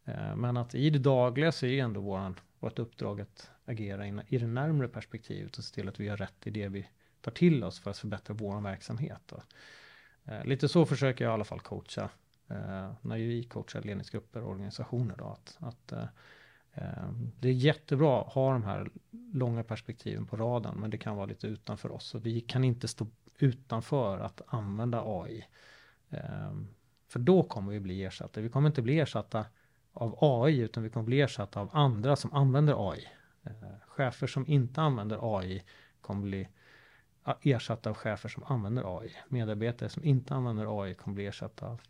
Eh, men att i det dagliga så är ändå våran, vårt uppdrag att agera in- i det närmre perspektivet och se till att vi gör rätt i det vi tar till oss för att förbättra vår verksamhet. Eh, lite så försöker jag i alla fall coacha eh, när vi coachar ledningsgrupper och organisationer. Då, att, att eh, Ehm, det är jättebra att ha de här långa perspektiven på radarn, men det kan vara lite utanför oss. Och vi kan inte stå utanför att använda AI. Ehm, för då kommer vi bli ersatta. Vi kommer inte bli ersatta av AI, utan vi kommer bli ersatta av andra som använder AI. Ehm, chefer som inte använder AI kommer bli ersatta av chefer som använder AI. Medarbetare som inte använder AI kommer bli ersatta av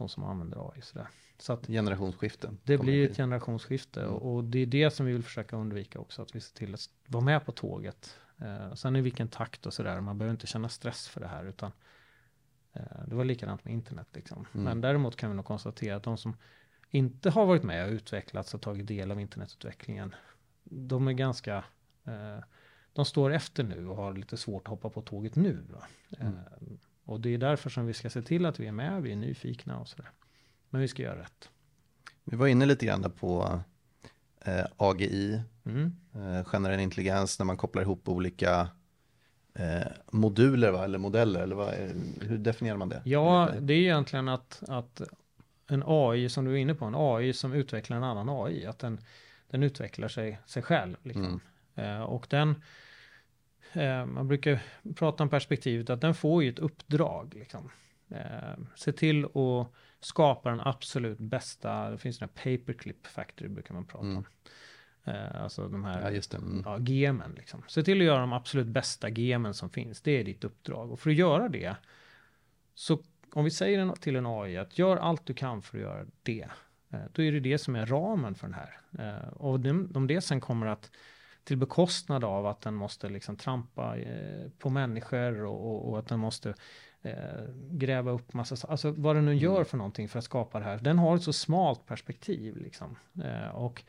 de som använder AI. Sådär. Så att generationsskifte. Det blir ett generationsskifte mm. och, det är det som vi vill försöka undvika också. Att vi ser till att vara med på tåget. Eh, sen i vilken takt och sådär. Man behöver inte känna stress för det här utan eh, det var likadant med internet liksom. Mm. Men däremot kan vi nog konstatera att de som inte har varit med och utvecklats och tagit del av internetutvecklingen. De är ganska eh, de står efter nu och har lite svårt att hoppa på tåget nu. Mm. Eh, och det är därför som vi ska se till att vi är med, vi är nyfikna och sådär. Men vi ska göra rätt. Vi var inne lite grann på eh, AGI, mm. eh, generell intelligens, när man kopplar ihop olika eh, moduler va? eller modeller, eller vad, hur definierar man det? Ja, det är egentligen att, att en AI, som du är inne på, en AI som utvecklar en annan AI, att den, den utvecklar sig, sig själv. Liksom. Mm. Eh, och den, eh, man brukar prata om perspektivet att den får ju ett uppdrag. Liksom. Eh, se till att skapa den absolut bästa, det finns den här paperclip factory brukar man prata om. Mm. Alltså de här ja. Mm. Ja, gemen. Liksom. Se till att göra de absolut bästa gemen som finns. Det är ditt uppdrag. Och för att göra det, så om vi säger till en AI att gör allt du kan för att göra det. Då är det det som är ramen för den här. Och om det sen kommer att till bekostnad av att den måste liksom trampa eh, på människor och, och, och, att den måste eh, gräva upp massa, alltså vad den nu mm. gör för någonting för att skapa det här. Den har ett så smalt perspektiv liksom. Eh, och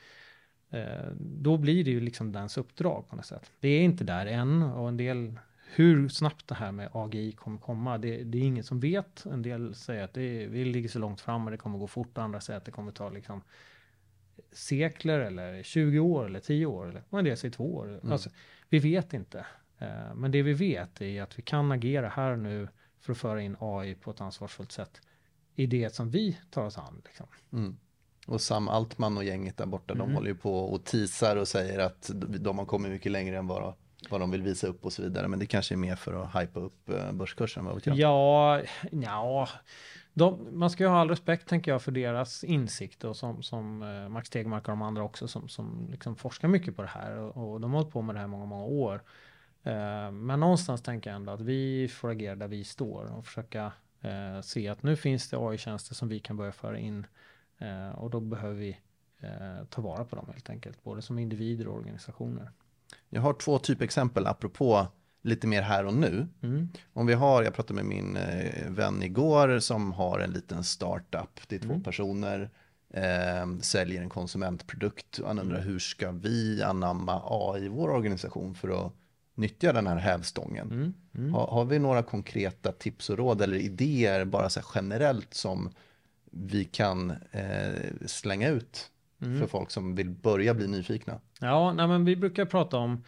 eh, då blir det ju liksom dens uppdrag på något sätt. Det är inte där än och en del hur snabbt det här med AGI kommer komma, det, det är ingen som vet. En del säger att det, vi ligger så långt fram och det kommer gå fort, andra säger att det kommer ta liksom sekler eller 20 år eller 10 år eller en del säger två år. Mm. Alltså, vi vet inte. Uh, men det vi vet är att vi kan agera här nu för att föra in AI på ett ansvarsfullt sätt i det som vi tar oss an. Liksom. Mm. Och Sam Altman och gänget där borta, mm. de håller ju på och teasar och säger att de har kommit mycket längre än vad, vad de vill visa upp och så vidare. Men det kanske är mer för att hypa upp eh, börskursen, vad vet jag? Ja, ja de, man ska ju ha all respekt, tänker jag, för deras insikt och som, som eh, Max Tegmark och de andra också som, som liksom forskar mycket på det här och, och de har hållit på med det här många, många år. Eh, men någonstans tänker jag ändå att vi får agera där vi står och försöka eh, se att nu finns det AI-tjänster som vi kan börja föra in eh, och då behöver vi eh, ta vara på dem helt enkelt, både som individer och organisationer. Jag har två typexempel apropå lite mer här och nu. Mm. Om vi har, jag pratade med min eh, vän igår som har en liten startup, det är två mm. personer, eh, säljer en konsumentprodukt. Han undrar mm. hur ska vi anamma AI i vår organisation för att nyttja den här hävstången? Mm. mm. Har, har, vi några konkreta tips och råd eller idéer bara så generellt som vi kan eh, slänga ut mm. för folk som vill börja bli nyfikna? Ja, nej, men vi brukar prata om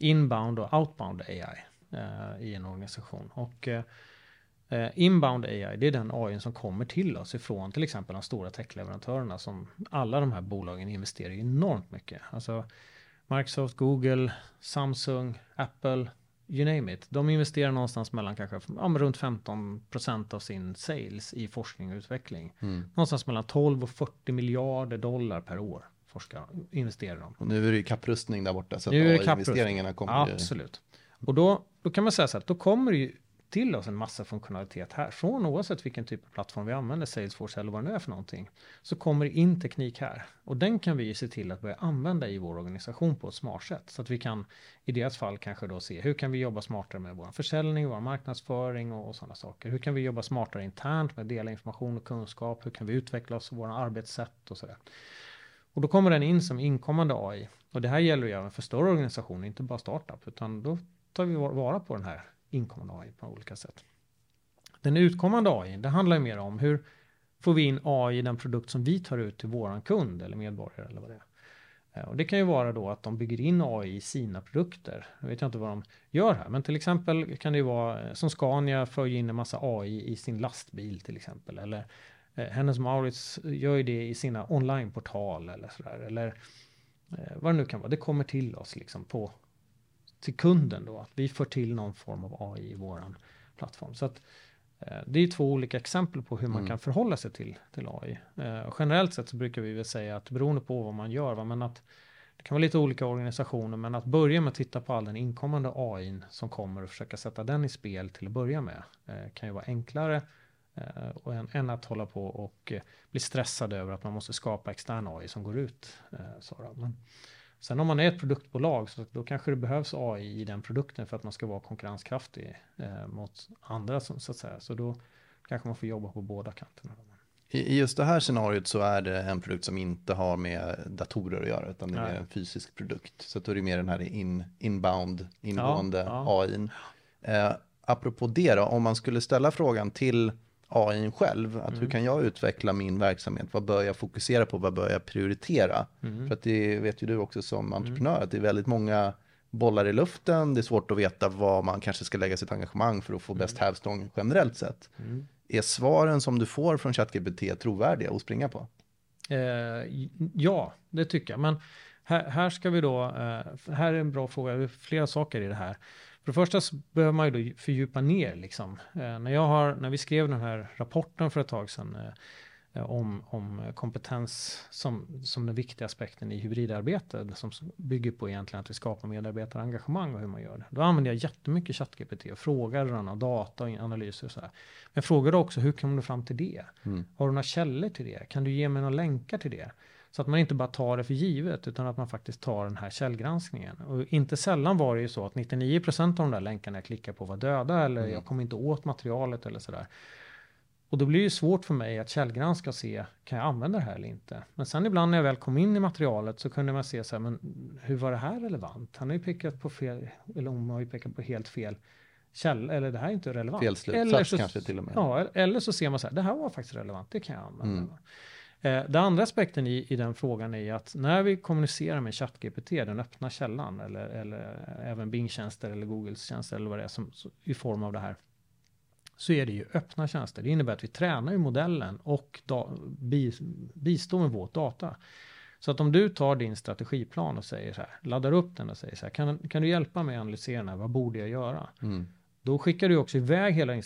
inbound och outbound AI eh, i en organisation. Och eh, inbound AI, det är den AI som kommer till oss ifrån till exempel de stora techleverantörerna som alla de här bolagen investerar enormt mycket. Alltså Microsoft, Google, Samsung, Apple, you name it. De investerar någonstans mellan kanske ja, runt 15 procent av sin sales i forskning och utveckling. Mm. Någonstans mellan 12 och 40 miljarder dollar per år forskar, investerar de. Och nu är det ju kapprustning där borta, så nu att investeringarna kommer Absolut. Ju... Och då, då kan man säga så att då kommer det ju till oss en massa funktionalitet här. Från oavsett vilken typ av plattform vi använder, Salesforce eller vad det nu är för någonting, så kommer det in teknik här. Och den kan vi ju se till att börja använda i vår organisation på ett smart sätt. Så att vi kan i deras fall kanske då se hur kan vi jobba smartare med vår försäljning, vår marknadsföring och, och sådana saker. Hur kan vi jobba smartare internt med att dela information och kunskap? Hur kan vi utveckla oss, våra arbetssätt och sådär. Och då kommer den in som inkommande AI. Och det här gäller ju även för större organisationer, inte bara startup, utan då tar vi vara på den här inkommande AI på olika sätt. Den utkommande AI, det handlar ju mer om hur får vi in AI i den produkt som vi tar ut till våran kund eller medborgare eller vad det är. Eh, och det kan ju vara då att de bygger in AI i sina produkter. Jag vet inte vad de gör här, men till exempel kan det ju vara eh, som Scania för in en massa AI i sin lastbil till exempel. Eller hennes Maurits gör ju det i sina onlineportal eller sådär. Eller eh, vad det nu kan vara. Det kommer till oss liksom på till kunden då. Att vi får till någon form av AI i våran plattform. Så att Eh, det är två olika exempel på hur man mm. kan förhålla sig till, till AI. Eh, generellt sett så brukar vi väl säga att beroende på vad man gör, va, men att det kan vara lite olika organisationer, men att börja med att titta på all den inkommande AI som kommer och försöka sätta den i spel till att börja med eh, kan ju vara enklare eh, och än, än, att hålla på och eh, bli stressad över att man måste skapa extern AI som går ut. Eh, så men, Sen om man är ett produktbolag så då kanske det behövs AI i den produkten för att man ska vara konkurrenskraftig eh, mot andra så, så, att säga. Så då kanske man får jobba på båda kanterna. I just det här scenariot så är det en produkt som inte har med datorer att göra utan det är en fysisk produkt. Så då är det mer den här in, inbound, ingående ja, ja. AI. Eh, apropå det då, om man skulle ställa frågan till AI själv. Att mm. hur kan jag utveckla min verksamhet? Vad bör jag fokusera på? Vad bör jag prioritera? Mm. För att det vet ju du också som mm. entreprenör, att det är väldigt många bollar i luften. Det är svårt att veta vad man kanske ska lägga sitt engagemang för att få bäst mm. hävstång generellt sett. Mm. Är svaren som du får från ChatGPT trovärdiga att springa på? Eh, ja, det tycker jag. Men här, här ska vi då, eh, här är en bra fråga, det är flera saker i det här. För det första så behöver man ju då fördjupa ner liksom. Eh, när, jag har, när vi skrev den här rapporten för ett tag sedan eh, om, om kompetens som, som den viktiga aspekten i hybridarbete som bygger på egentligen att vi skapar medarbetarengagemang och hur man gör det. Då använder jag jättemycket ChatGPT och frågar rörande data och analyser och så här. Men jag frågade också hur kom du fram till det? Mm. Har du några källor till det? Kan du ge mig några länkar till det? Så att man inte bara tar det för givet utan att man faktiskt tar den här källgranskningen. Och inte sällan var det ju så att 99% av de där länkarna jag klickar på var döda eller mm. jag kom inte åt materialet eller sådär. Och då blir det svårt för mig att källgranska och se, kan jag använda det här eller inte? Men sen ibland när jag väl kom in i materialet så kunde man se så här, men hur var det här relevant? Han har ju pekat på fel, eller hon har ju pekat på helt fel källa, eller det här är inte relevant. Fel slutsats kanske till och med. Ja, eller så ser man så här, det här var faktiskt relevant, det kan jag använda. Mm. Eh, den andra aspekten i, i den frågan är att när vi kommunicerar med ChatGPT, den öppna källan, eller, eller även Bing-tjänster eller Googles tjänster eller vad det är som, i form av det här, så är det ju öppna tjänster. Det innebär att vi tränar ju modellen och da, bi, bistår med vårt data. Så att om du tar din strategiplan och säger så här, laddar upp den och säger så här, kan, kan du hjälpa mig att analysera den här, vad borde jag göra? Mm. Då skickar du också iväg hela din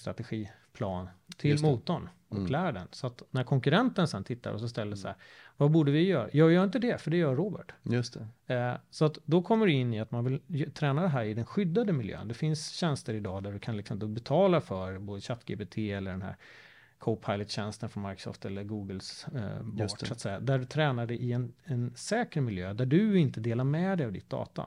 strategiplan till motorn och mm. lär den. Så att när konkurrenten sen tittar och så ställer sig, vad borde vi göra? Jag gör inte det, för det gör Robert. Just det. Eh, så att då kommer du in i att man vill träna det här i den skyddade miljön. Det finns tjänster idag där du kan liksom betala för både ChatGPT eller den här Copilot-tjänsten från Microsoft eller Googles eh, bort, så att säga. Där du tränar det i en, en säker miljö, där du inte delar med dig av ditt data.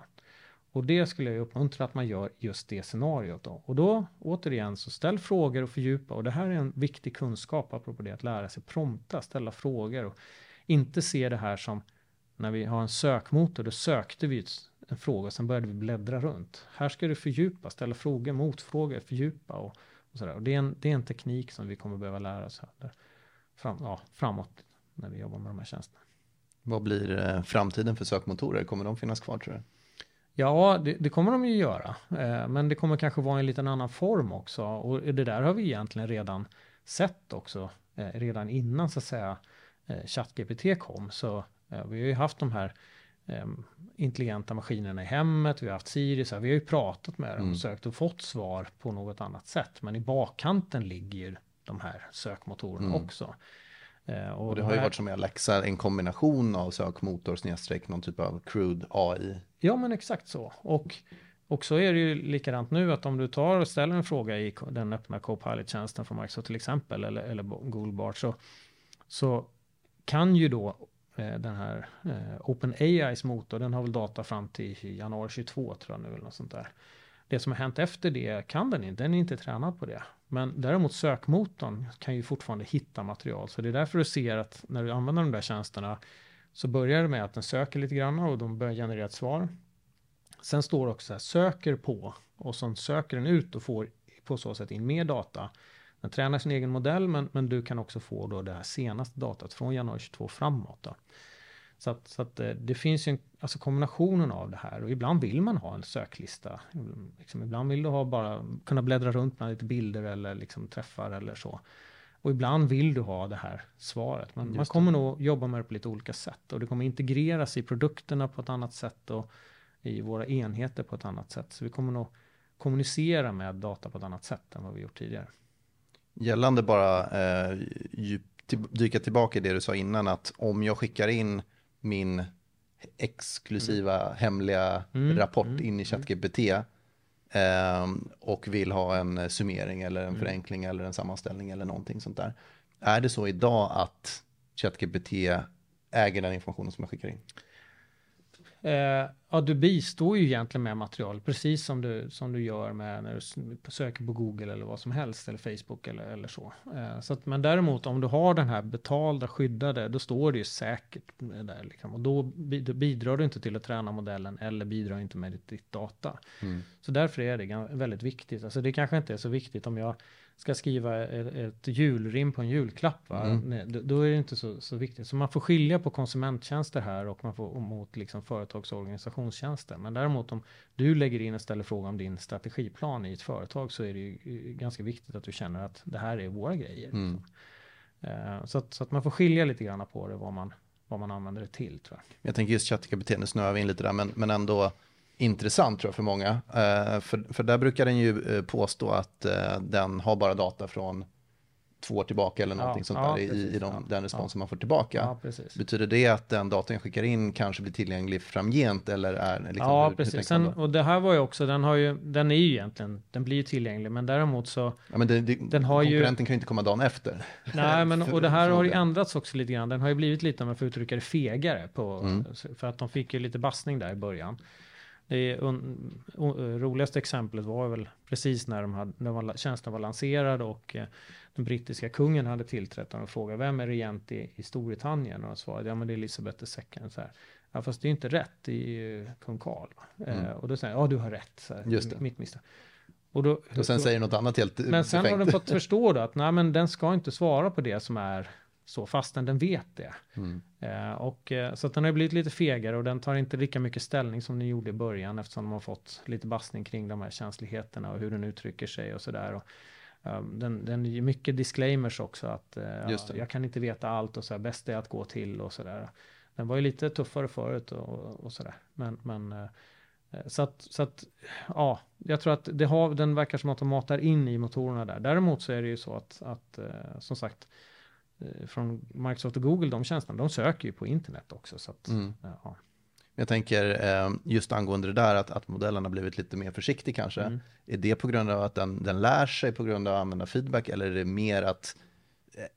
Och det skulle jag uppmuntra att man gör just det scenariot då. Och då återigen så ställ frågor och fördjupa. Och det här är en viktig kunskap apropå det att lära sig prompta, ställa frågor och inte se det här som när vi har en sökmotor, då sökte vi en fråga och sen började vi bläddra runt. Här ska du fördjupa, ställa frågor, motfrågor, fördjupa och, och sådär. Och det är, en, det är en teknik som vi kommer behöva lära oss här, fram, ja, framåt när vi jobbar med de här tjänsterna. Vad blir eh, framtiden för sökmotorer? Kommer de finnas kvar tror du? Ja, det, det, kommer de ju göra. Eh, men det kommer kanske vara en liten annan form också. Och det där har vi egentligen redan sett också. Eh, redan innan så att säga eh, ChatGPT kom. Så eh, vi har ju haft de här ehm, intelligenta maskinerna i hemmet. Vi har haft Siri. Så här, vi har ju pratat med dem mm. och sökt och fått svar på något annat sätt. Men i bakkanten ligger de här sökmotorerna mm. också. Och, och det har ju varit som i Alexa en kombination av sökmotor snedstreck någon typ av crude AI. Ja men exakt så. Och, och så är det ju likadant nu att om du tar och ställer en fråga i den öppna Copilot-tjänsten från Microsoft till exempel eller, eller Google Bart så, så kan ju då eh, den här eh, OpenAIs motor, den har väl data fram till januari 22 tror jag nu eller något sånt där. Det som har hänt efter det kan den inte, den är inte tränad på det. Men däremot sökmotorn kan ju fortfarande hitta material. Så det är därför du ser att när du använder de där tjänsterna så börjar det med att den söker lite grann och de börjar generera ett svar. Sen står det också här, söker på och sen söker den ut och får på så sätt in mer data. Den tränar sin egen modell men, men du kan också få då det här senaste datat från januari 22 framåt. Då. Så att, så att eh, det finns ju en, alltså kombinationen av det här och ibland vill man ha en söklista. Liksom, ibland vill du ha bara kunna bläddra runt med lite bilder eller liksom träffar eller så. Och ibland vill du ha det här svaret. Men man kommer nog jobba med det på lite olika sätt och det kommer integreras i produkterna på ett annat sätt och i våra enheter på ett annat sätt. Så vi kommer nog kommunicera med data på ett annat sätt än vad vi gjort tidigare. Gällande bara eh, djup, dyka tillbaka i det du sa innan att om jag skickar in min exklusiva mm. hemliga mm. rapport mm. in i mm. ChatGPT och vill ha en summering eller en mm. förenkling eller en sammanställning eller någonting sånt där. Är det så idag att ChatGPT äger den informationen som jag skickar in? Eh, ja, du bistår ju egentligen med material, precis som du, som du gör med när du söker på Google eller vad som helst, eller Facebook eller, eller så. Eh, så att, men däremot om du har den här betalda, skyddade, då står det ju säkert där liksom. Och då bidrar du inte till att träna modellen eller bidrar inte med ditt, ditt data. Mm. Så därför är det väldigt viktigt. Alltså det kanske inte är så viktigt om jag ska skriva ett, ett julrim på en julklapp, va? Mm. Nej, då är det inte så, så viktigt. Så man får skilja på konsumenttjänster här och man får mot liksom företags och organisationstjänster. Men däremot om du lägger in och ställer fråga om din strategiplan i ett företag så är det ju ganska viktigt att du känner att det här är våra grejer. Mm. Uh, så, att, så att man får skilja lite grann på det, vad man, vad man använder det till tror jag. Jag tänker just chattkapitenen snöar vi in lite där, men, men ändå intressant tror jag för många. Uh, för, för där brukar den ju uh, påstå att uh, den har bara data från två år tillbaka eller någonting ja, sånt ja, där precis, i, i de, ja, den respons som man får tillbaka. Betyder det att den datan jag skickar in kanske blir tillgänglig framgent eller är liksom, Ja, hur, precis. Sen, och det här var ju också, den har ju, den är ju egentligen, den blir ju tillgänglig, men däremot så. Ja, men det, det, den har konkurrenten ju, kan ju inte komma dagen efter. Nej, men och det här har ju ändrats också lite grann. Den har ju blivit lite, om jag får uttrycka det, fegare på, mm. för att de fick ju lite bassning där i början. Det un, un, roligaste exemplet var väl precis när, de hade, när tjänsten var lanserad och eh, den brittiska kungen hade tillträtt och frågade vem är regent i, i Storbritannien? Och de svarade ja men det är Elizabeth II. Så här. Ja fast det är inte rätt, det är ju kung Karl. Mm. Eh, och då säger jag, ja du har rätt. Så här, Just. Mitt misstag. Och, då, och sen då, säger något annat helt Men sen har den fått förstå då att nej men den ska inte svara på det som är så fastän den vet det. Mm. Eh, och, eh, så att den har blivit lite fegare och den tar inte lika mycket ställning som den gjorde i början eftersom de har fått lite bastning kring de här känsligheterna och hur den uttrycker sig och sådär. Um, den, den ger mycket disclaimers också att uh, jag kan inte veta allt och så här, bäst är att gå till och sådär. Den var ju lite tuffare förut och, och sådär. Men, men uh, så att, så att, ja, jag tror att det har, den verkar som att de matar in i motorerna där. Däremot så är det ju så att, att uh, som sagt, från Microsoft och Google, de tjänsterna, de söker ju på internet också. Så att, mm. ja. Jag tänker eh, just angående det där att, att modellen har blivit lite mer försiktig kanske. Mm. Är det på grund av att den, den lär sig på grund av att använda feedback eller är det mer att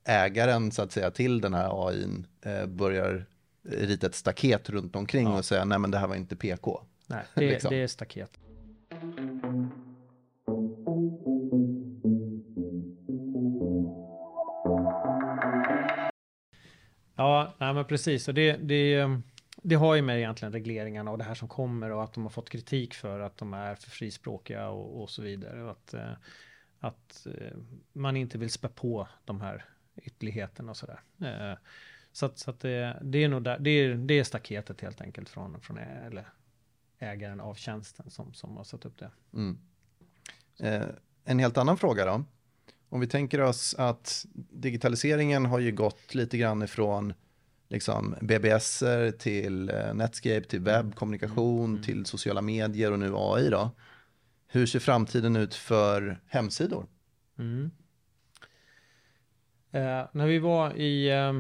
ägaren så att säga till den här AI eh, börjar rita ett staket runt omkring ja. och säga nej men det här var inte PK. Nej, det, liksom. det är staket. Ja, nej men precis. Och det, det, ehm, det har ju med egentligen regleringarna och det här som kommer och att de har fått kritik för att de är för frispråkiga och, och så vidare. Och att, eh, att eh, man inte vill spä på de här ytterligheterna och sådär. Eh, så att, så att det, det är nog där, det är, det är staketet helt enkelt från, från eller ägaren av tjänsten som, som har satt upp det. Mm. Eh, en helt annan fråga då. Om vi tänker oss att digitaliseringen har ju gått lite grann ifrån liksom BBS till eh, Netscape, till webbkommunikation, mm. till sociala medier och nu AI då. Hur ser framtiden ut för hemsidor? Mm. Eh, när vi var i, eh,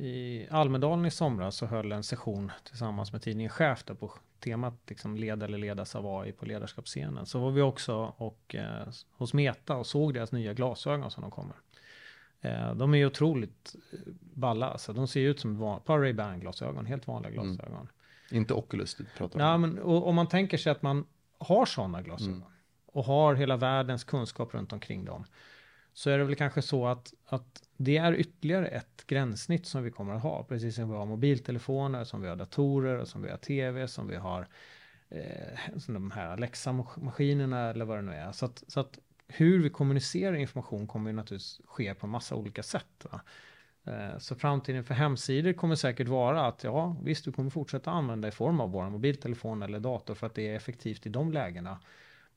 i Almedalen i somras så höll en session tillsammans med tidningen Chef på temat liksom leda eller ledas av AI på ledarskapsscenen. Så var vi också och, eh, hos Meta och såg deras nya glasögon som de kommer. Eh, de är ju otroligt eh, balla, alltså. de ser ut som ett par Ray-Ban glasögon, helt vanliga mm. glasögon. Mm. Inte Oculus du pratar om? Nej, men om man tänker sig att man har sådana glasögon mm. och har hela världens kunskap runt omkring dem så är det väl kanske så att, att det är ytterligare ett gränssnitt som vi kommer att ha, precis som vi har mobiltelefoner, som vi har datorer, som vi har tv, som vi har eh, som de här Alexa-maskinerna eller vad det nu är. Så att, så att hur vi kommunicerar information kommer ju naturligtvis ske på en massa olika sätt. Va? Eh, så framtiden för hemsidor kommer säkert vara att ja, visst, du kommer fortsätta använda i form av vår mobiltelefon eller dator för att det är effektivt i de lägena.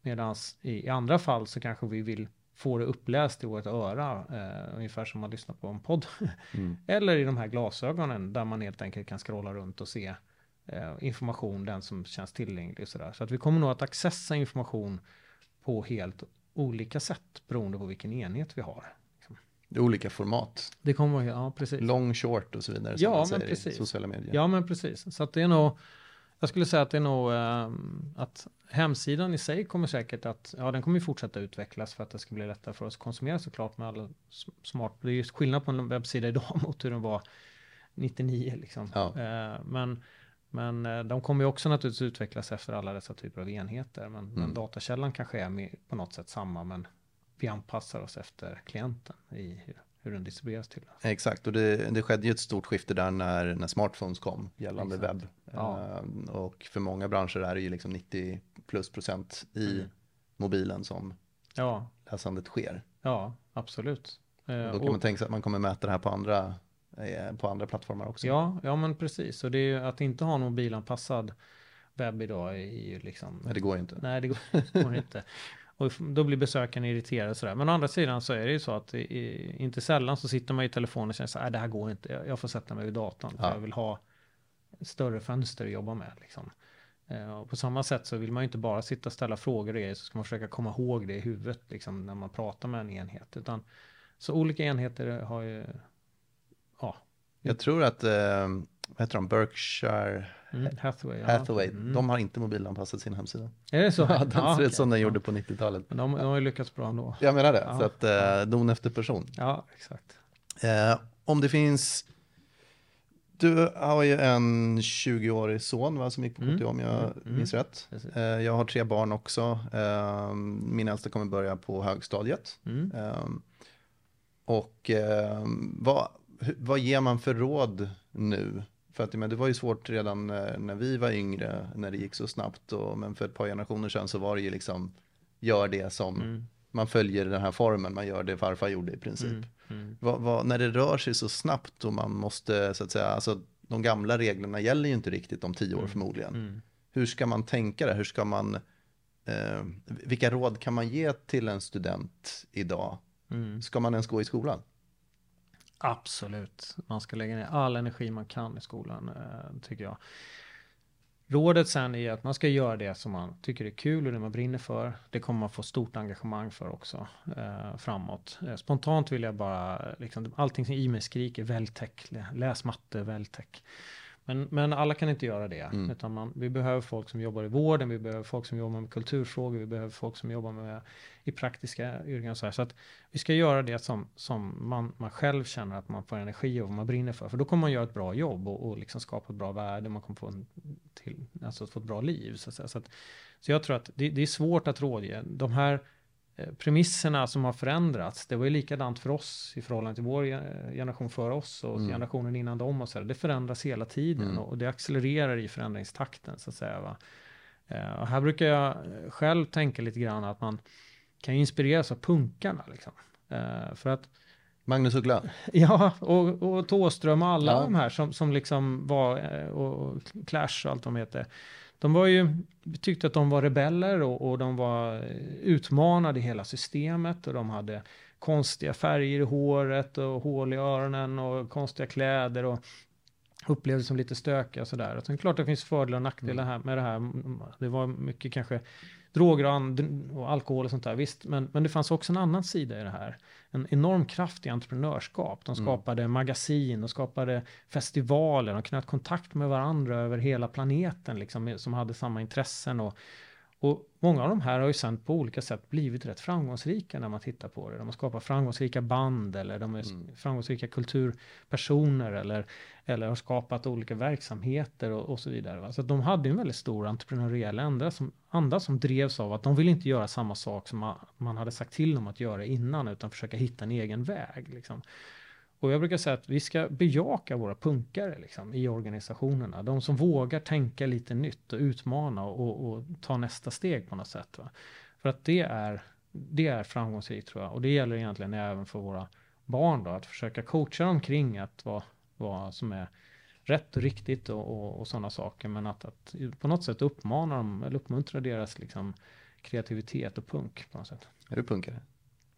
Medan i, i andra fall så kanske vi vill få det uppläst i vårt öra, eh, ungefär som man lyssnar på en podd. Mm. Eller i de här glasögonen där man helt enkelt kan scrolla runt och se eh, information, den som känns tillgänglig och sådär. Så att vi kommer nog att accessa information på helt olika sätt beroende på vilken enhet vi har. Det är olika format. Det kommer, ja precis. Long, short och så vidare. Ja, men precis. sociala medier. Ja, men precis. Så att det är nog, jag skulle säga att det är nog um, att hemsidan i sig kommer säkert att, ja den kommer fortsätta utvecklas för att det ska bli lättare för oss att konsumera såklart med alla smart, det är ju skillnad på en webbsida idag mot hur den var 99 liksom. Ja. Uh, men men uh, de kommer ju också naturligtvis utvecklas efter alla dessa typer av enheter. Men, mm. men datakällan kanske är med, på något sätt samma, men vi anpassar oss efter klienten i hur, den distribueras till. Exakt, och det, det skedde ju ett stort skifte där när, när smartphones kom gällande Exakt. webb. Ja. Uh, och för många branscher är det ju liksom 90 plus procent i mm. mobilen som ja. läsandet sker. Ja, absolut. Och då kan och, man tänka sig att man kommer mäta det här på andra, eh, på andra plattformar också. Ja, ja men precis. Och det är ju att inte ha en mobilanpassad webb idag är ju liksom... Nej, det går inte. Nej, det går, går inte. Och då blir besökaren irriterad och sådär. Men å andra sidan så är det ju så att i, inte sällan så sitter man i telefonen och känner så här, det här går inte, jag, jag får sätta mig vid datorn. Ja. Jag vill ha större fönster att jobba med. Liksom. Eh, och på samma sätt så vill man ju inte bara sitta och ställa frågor i så ska man försöka komma ihåg det i huvudet liksom, när man pratar med en enhet. Utan, så olika enheter har ju, ja. Jag tror att, eh, vad heter de, Berkshire Mm, Hathaway. Hathaway. Mm. De har inte mobilanpassat sin hemsida. Är det så? Ja, den ser ut som den gjorde på 90-talet. Men de, de har ju lyckats bra ändå. Jag menar det. Ja. Så att eh, don efter person. Ja, exakt. Eh, om det finns du har ju en 20-årig son va, som gick på KTH mm. om jag mm. minns rätt. Eh, jag har tre barn också. Eh, min äldsta kommer börja på högstadiet. Mm. Eh, och ehm, vad, vad ger man för råd nu för att men det var ju svårt redan när, när, vi var yngre, när det gick så snabbt. Och, men för ett par generationer sedan så var det ju liksom, gör det som, mm. man följer den här formen, man gör det farfar gjorde i princip. Mm. Mm. Va, va, när det rör sig så snabbt och man måste, så att säga, alltså de gamla reglerna gäller ju inte riktigt om tio år mm. förmodligen. Mm. Hur ska man tänka där? Hur ska man, eh, vilka råd kan man ge till en student idag? Mm. Ska man ens gå i skolan? Absolut. Man ska lägga ner all energi man kan i skolan, eh, tycker jag. Rådet sen är att man ska göra det som man tycker är kul och det man brinner för. Det kommer man få stort engagemang för också eh, framåt. Eh, spontant vill jag bara, liksom, allting som i mig skriker välj tech, läs matte, välj tech. Men, men alla kan inte göra det. Mm. Utan man, vi behöver folk som jobbar i vården, vi behöver folk som jobbar med kulturfrågor, vi behöver folk som jobbar med i praktiska yrken. Så, så att vi ska göra det som, som man, man själv känner att man får energi och vad man brinner för. För då kommer man göra ett bra jobb och, och liksom skapa ett bra värde. Man kommer få, en, till, alltså få ett bra liv. Så, så, så, att, så jag tror att det, det är svårt att rådge. De här premisserna som har förändrats. Det var ju likadant för oss i förhållande till vår generation före oss och mm. generationen innan dem. Och så Det förändras hela tiden mm. och det accelererar i förändringstakten så att säga. Va? Eh, och här brukar jag själv tänka lite grann att man kan inspireras av punkarna. Liksom. Eh, för att Magnus Uggla? Ja, och, och Tåström och alla ja. de här som, som liksom var, och Clash och allt de heter de var ju, tyckte att de var rebeller och, och de var utmanade i hela systemet och de hade konstiga färger i håret och hål i öronen och konstiga kläder och upplevdes som lite stökiga och sådär. Det är klart det finns fördelar och nackdelar mm. här med det här. Det var mycket kanske droger och, och, alkohol och sånt där, visst. Men, men det fanns också en annan sida i det här. En enorm kraft i entreprenörskap. De mm. skapade mm. magasin, de skapade festivaler, de knöt kontakt med varandra över hela planeten, liksom, som hade samma intressen. Och, och många av de här har ju sen på olika sätt blivit rätt framgångsrika när man tittar på det. De har skapat framgångsrika band eller de är mm. framgångsrika kulturpersoner eller, eller har skapat olika verksamheter och, och så vidare. Va? Så de hade en väldigt stor entreprenöriell anda som, anda som drevs av att de ville inte göra samma sak som man, man hade sagt till dem att göra innan utan försöka hitta en egen väg. Liksom. Och jag brukar säga att vi ska bejaka våra punkare liksom, i organisationerna. De som vågar tänka lite nytt och utmana och, och ta nästa steg på något sätt. Va? För att det är, det är framgångsrikt tror jag. Och det gäller egentligen även för våra barn då, att försöka coacha dem kring att vad, vad som är rätt och riktigt och, och, och sådana saker. Men att, att på något sätt uppmana dem eller uppmuntra deras liksom, kreativitet och punk på något sätt. Är du punkare?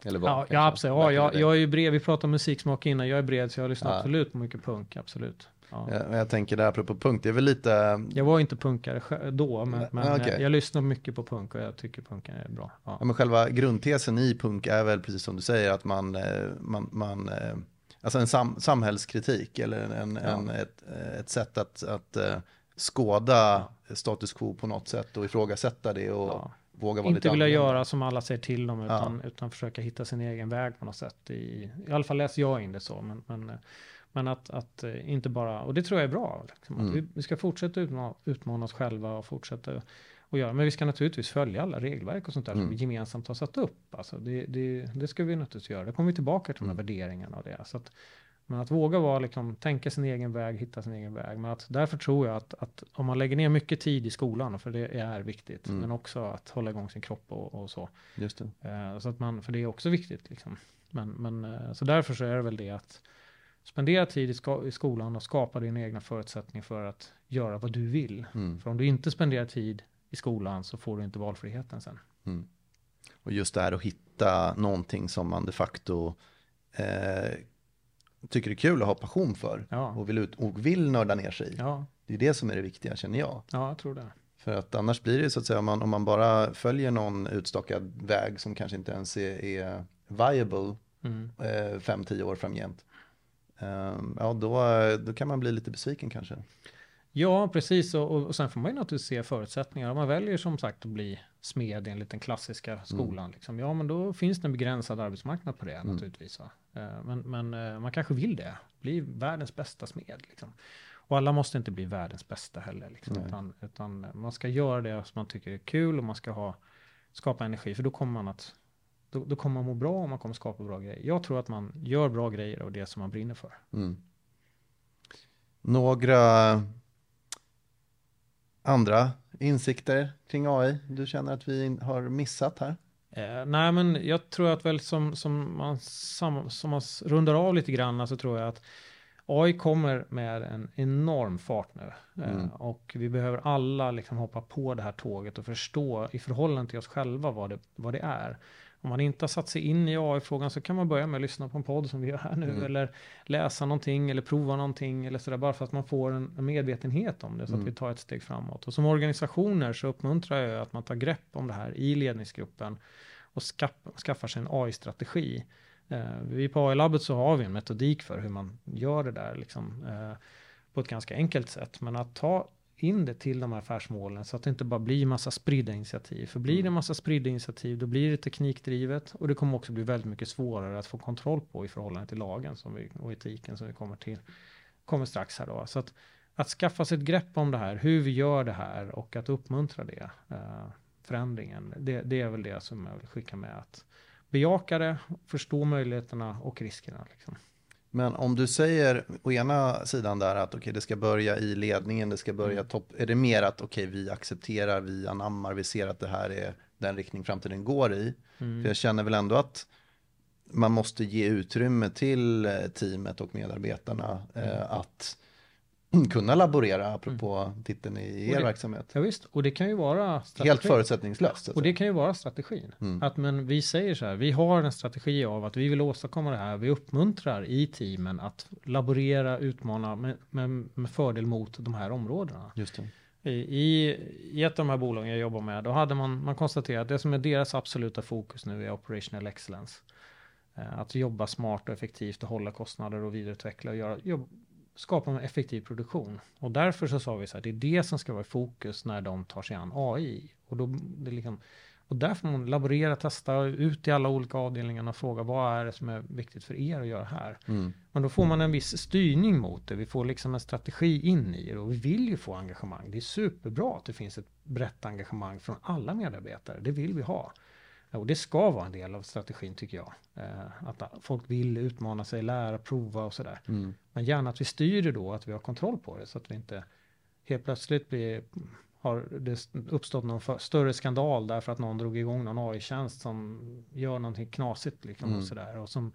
Eller vad? Ja, ja absolut. Ja, jag, jag är ju bred, vi pratade om musiksmak innan, jag är bred så jag lyssnar ja. absolut på mycket punk, absolut. Ja. Jag, jag tänker där apropå punk, det är väl lite... Jag var inte punkare då, men, men okay. jag, jag, lyssnar mycket på punk och jag tycker punken är bra. Ja. ja. men själva grundtesen i punk är väl precis som du säger att man, eh, man, man eh, alltså en sam, samhällskritik eller en, ja. en, ett, ett sätt att, att skåda status quo på något sätt och ifrågasätta det och våga vara Inte lite vilja göra som alla säger till dem utan, utan försöka hitta sin egen väg på något sätt. I, i alla fall läser jag in det så. Men, men men att, att eh, inte bara, och det tror jag är bra, liksom, mm. vi, vi, ska fortsätta utmana, utmana oss själva och fortsätta och göra. Men vi ska naturligtvis följa alla regelverk och sånt där mm. som vi gemensamt har satt upp. Alltså det, det, det ska vi naturligtvis göra. Det kommer vi tillbaka till de här mm. värderingarna och det. Så att, men att våga vara, liksom, tänka sin egen väg, hitta sin egen väg. Men att därför tror jag att, att om man lägger ner mycket tid i skolan, för det är viktigt, mm. men också att hålla igång sin kropp och, och så. Just det. Eh, så att man, för det är också viktigt. Liksom. Men, men, eh, så därför så är det väl det att Spendera tid i, sko i, skolan och skapa dina egna förutsättningar för att göra vad du vill. Mm. För om du inte spenderar tid i skolan så får du inte valfriheten sen. Mm. Och just det här att hitta någonting som man de facto eh, tycker är kul och har passion för. Ja. Och, vill ut, och vill nörda ner sig i. Ja. Det är det som är det viktiga känner jag. Ja, jag tror det. För att annars blir det så att säga om man, om man bara följer någon utstakad väg som kanske inte ens är, är viable mm. eh, fem, tio år framgent. Ehm, ja, då, då kan man bli lite besviken kanske. Ja, precis. Och, och sen får man ju naturligtvis se förutsättningar. Om man väljer som sagt att bli smed enligt den klassiska mm. skolan, mm. liksom, ja men då finns det en begränsad arbetsmarknad på det mm. naturligtvis. Va? Ehm, men, men eh, man kanske vill det, bli världens bästa smed. Liksom. Och alla måste inte bli världens bästa heller. Liksom, utan, utan, man ska göra det som man tycker är kul och man ska ha, skapa energi, för då kommer man att då, då, kommer man må bra och man kommer skapa bra grejer. Jag tror att man gör bra grejer av det som man brinner för. Mm. Några andra insikter kring AI du känner att vi har missat här? Eh, nej, men jag tror att väl som, som, man, som, som man rundar av lite grann så tror jag att AI kommer med en enorm fart nu eh, mm. och vi behöver alla liksom hoppa på det här tåget och förstå i förhållande till oss själva vad det, vad det är. Om man inte har satt sig in i AI-frågan så kan man börja med att lyssna på en podd som vi gör här nu mm. eller läsa någonting eller prova någonting eller sådär bara för att man får en, medvetenhet om det så mm. att vi tar ett steg framåt. Och som organisationer så uppmuntrar jag att man tar grepp om det här i ledningsgruppen och skaffar sig en AI-strategi. Eh, vi på AI-labbet så har vi en metodik för hur man gör det där liksom, eh, på ett ganska enkelt sätt. Men att ta in det till de här affärsmålen så att det inte bara blir massa spridda initiativ. För blir det mm. massa spridda initiativ då blir det teknikdrivet och det kommer också bli väldigt mycket svårare att få kontroll på i förhållande till lagen som vi, och etiken som vi kommer till kommer strax här då. Så att, att skaffa sig ett grepp om det här, hur vi gör det här och att uppmuntra det, eh, förändringen, det, det, är väl det som jag vill skicka med att bejaka det, förstå möjligheterna och riskerna. Liksom. Men om du säger å ena sidan där att okay, det ska börja i ledningen, det ska börja mm. topp. Är det mer att okay, vi accepterar, vi anammar, vi ser att det här är den riktning framtiden går i? Mm. För jag känner väl ändå att man måste ge utrymme till eh, teamet och medarbetarna eh, mm. eh, att kunna laborera, apropå mm. titeln i er det, verksamhet. Ja, visst, och det kan ju vara Helt förutsättningslöst. Och det kan ju vara strategin. Mm. Att men vi säger så här, vi har en strategi av att vi vill åstadkomma det här. Vi uppmuntrar i teamen att laborera, utmana med, med, med fördel mot de här områdena. Just det. I, I ett av de här bolagen jag jobbar med, då hade man, man konstaterat att det som är deras absoluta fokus nu är operational excellence. Eh, att jobba smart och effektivt och hålla kostnader och vidareutveckla och göra, jobb, skapa en effektiv produktion. Och därför så sa vi så här, det är det som ska vara i fokus när de tar sig an AI. Och, då, det liksom, och där får man laborera, testa ut i alla olika avdelningar och fråga vad är det som är viktigt för er att göra här. Mm. Men då får man en viss styrning mot det. Vi får liksom en strategi in i det och vi vill ju få engagemang. Det är superbra att det finns ett brett engagemang från alla medarbetare. Det vill vi ha. Och det ska vara en del av strategin tycker jag. Eh, att folk vill utmana sig, lära, prova och sådär. Mm. Men gärna att vi styr det då, att vi har kontroll på det så att vi inte helt plötsligt blir, har det uppstått någon för, större skandal därför att någon drog igång någon AI-tjänst som gör någonting knasigt liksom mm. och sådär. Och som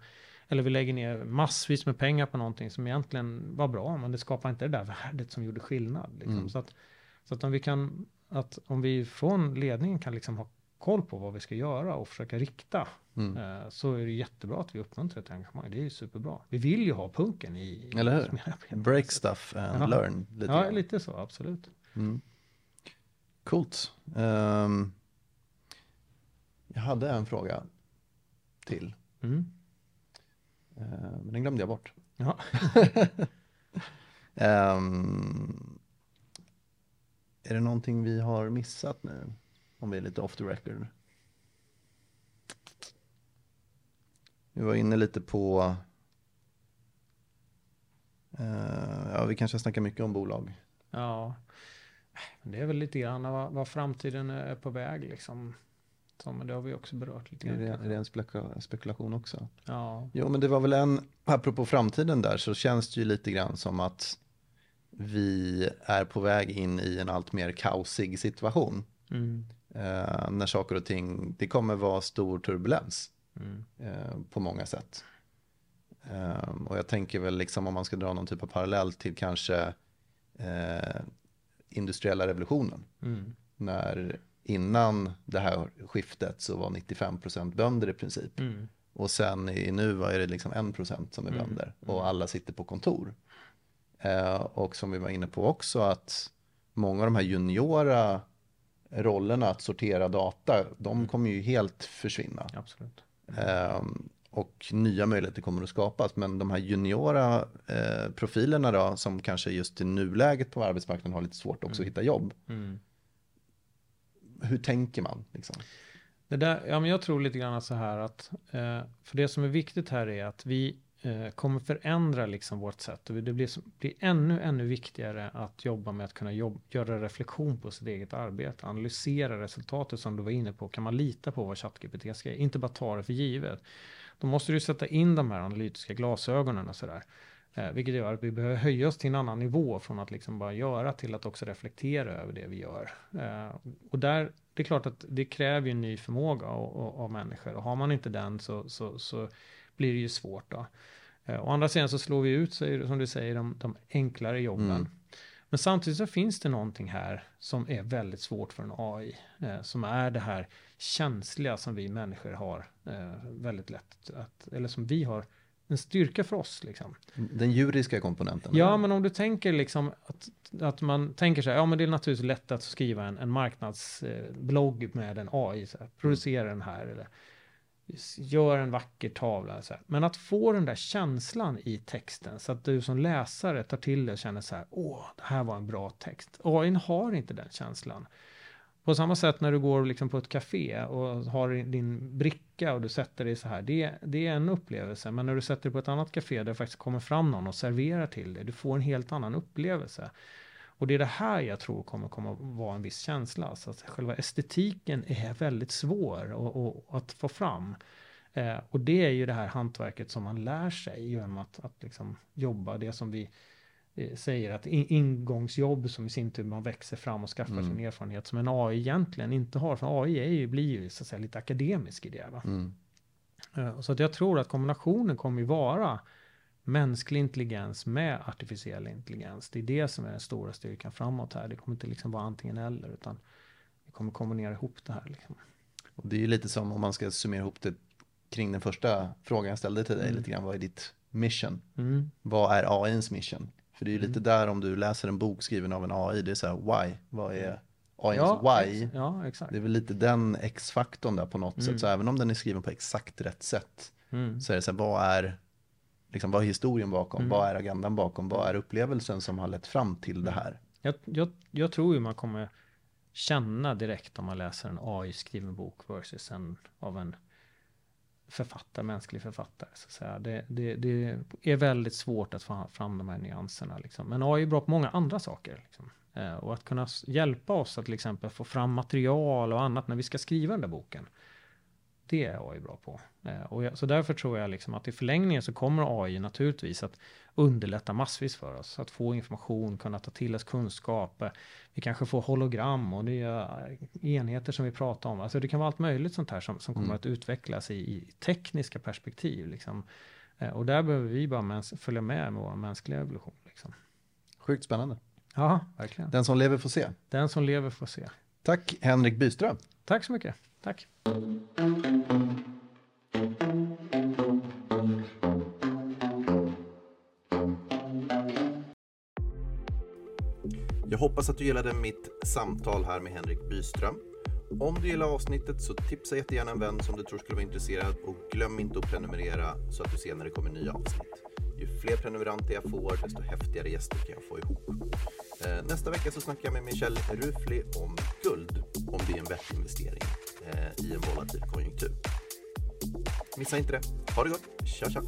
Eller vi lägger ner massvis med pengar på någonting som egentligen var bra, men det skapar inte det där värdet som gjorde skillnad. Liksom. Mm. Så, att, så att om vi kan, att om vi från ledningen kan liksom ha koll på vad vi ska göra och försöka rikta, Mm. eh, så är det jättebra att vi uppmuntrar till engagemang. Det är ju superbra. Vi vill ju ha punken i... Eller hur? Break stuff and Ja. learn. Lite Ja, grann. lite så, absolut. Mm. Coolt. Ehm, jag hade en fråga till, Mm. eh, men den glömde jag bort. Ja. Ehm, är det någonting vi har missat nu? Om vi är lite off the record. Vi var inne lite på... eh, ja, vi kanske snackar mycket om bolag. Ja, men det är väl lite grann vad, vad framtiden är på väg liksom. Men det har vi också berört lite Är grann. det, kanske. är det en spekula- spekulation också? Ja, Jo, men det var väl en, apropå framtiden där, så känns det ju lite grann som att vi är på väg in i en allt mer kaosig situation. mm, Eh, när saker och ting, det kommer vara stor turbulens mm, eh, på många sätt. Eh, och jag tänker väl liksom om man ska dra någon typ av parallell till kanske eh, industriella revolutionen. mm, När innan det här skiftet så var 95% bönder i princip. mm, Och sen i nu är det liksom 1% som är Mm, bönder mm. och alla sitter på kontor. Eh, och som vi var inne på också att många av de här juniora rollerna att sortera data, de Mm. kommer ju helt försvinna. absolut. Eh, och nya möjligheter kommer att skapas. Men de här juniora eh, profilerna då, som kanske just i nuläget på arbetsmarknaden har lite svårt också Mm. att hitta jobb. Mm. Hur tänker man? Liksom? Det där, ja, men jag tror lite grann så här att, eh, för det som är viktigt här är att vi Eh, kommer förändra liksom vårt sätt. Och det blir, blir ännu, ännu viktigare att jobba med att kunna jobb, göra reflektion på sitt eget arbete, analysera resultatet som du var inne på. Kan man lita på vad ChatGPT ska Inte bara ta det för givet. Då måste du sätta in de här analytiska glasögonen och sådär. Eh, vilket gör att vi behöver höja oss till en annan nivå från att liksom bara göra till att också reflektera över det vi gör. Eh, och där, det är klart att det kräver ju en ny förmåga av, av, av människor. Och har man inte den så, så, så blir det ju svårt då. Eh, å andra sidan så slår vi ut, som du säger, de, de enklare jobben. Mm. Men samtidigt så finns det någonting här som är väldigt svårt för en AI. Eh, som är det här känsliga som vi människor har eh, väldigt lätt att, eller som vi har en styrka för oss liksom. Den juriska komponenten? Ja, men om du tänker liksom att, att man tänker så här, ja men det är naturligtvis lätt att skriva en, en marknadsblogg med en AI, så här, producera den här eller gör en vacker tavla. Så här. Men att få den där känslan i texten så att du som läsare tar till dig och känner så här, åh, det här var en bra text. AI har inte den känslan. På samma sätt när du går liksom på ett café och har din bricka och du sätter dig så här. Det, det är en upplevelse. Men när du sätter dig på ett annat café där det faktiskt kommer fram någon och serverar till dig. Du får en helt annan upplevelse. Och det är det här jag tror kommer komma vara en viss känsla. Så att själva estetiken är väldigt svår och, och, att få fram. Eh, och det är ju det här hantverket som man lär sig genom att, att liksom jobba. Det som vi eh, säger att in, ingångsjobb som i sin tur man växer fram och skaffar Mm. sin erfarenhet som en AI egentligen inte har. För AI är ju, blir ju så att säga lite akademisk i det. Va? Mm. Eh, Så att jag tror att kombinationen kommer ju vara mänsklig intelligens med artificiell intelligens. Det är det som är den stora styrkan framåt här. Det kommer inte liksom vara antingen eller utan vi kommer kombinera ihop det här. Liksom. Och det är ju lite som om man ska summera ihop det kring den första frågan jag ställde till dig Mm. lite grann. Vad är ditt mission? Mm. Vad är AIns mission? För det är ju lite Mm. där om du läser en bok skriven av en AI, det är så här why? Vad är AIns Ja, why? ex- ja, exakt. Det är väl lite den X-faktorn där på något Mm. sätt. Så även om den är skriven på exakt rätt sätt Mm. så är det så här, vad är, liksom, vad är historien bakom? Mm. Vad är agendan bakom? Vad är upplevelsen som har lett fram till det här? Jag, jag, jag tror ju man kommer känna direkt om man läser en AI-skriven bok versus en av en författare, mänsklig författare. Så att säga. Det, det, det är väldigt svårt att få fram de här nyanserna. Liksom. Men AI är bra på många andra saker. Liksom. Eh, och att kunna hjälpa oss att till exempel få fram material och annat när vi ska skriva den där boken. Det är AI bra på. Eh, och jag, så därför tror jag liksom att i förlängningen så kommer AI naturligtvis att underlätta massvis för oss. Att få information, kunna ta till oss kunskap. Eh, Vi kanske får hologram och nya enheter som vi pratar om. Alltså det kan vara allt möjligt sånt här som, som kommer Mm. att utvecklas i, i tekniska perspektiv. Liksom. Eh, och där behöver vi bara följa med med vår mänskliga evolution. Liksom. Sjukt spännande. Ja, verkligen. Den som lever får se. Den som lever får se. Tack Henrik Byström. Tack så mycket. Tack. Jag hoppas att du gillade mitt samtal här med Henrik Byström. Om du gillar avsnittet så tipsa jättegärna en vän som du tror skulle vara intresserad och glöm inte att prenumerera så att du ser när det kommer nya avsnitt. Ju fler prenumeranter jag får desto häftigare gäster kan jag få ihop. Eh, nästa vecka så snackar jag med Michel Rufli om guld, om det är en vettig investering eh, i en volatil konjunktur. Missa inte det. Ha det gott. Tja tja!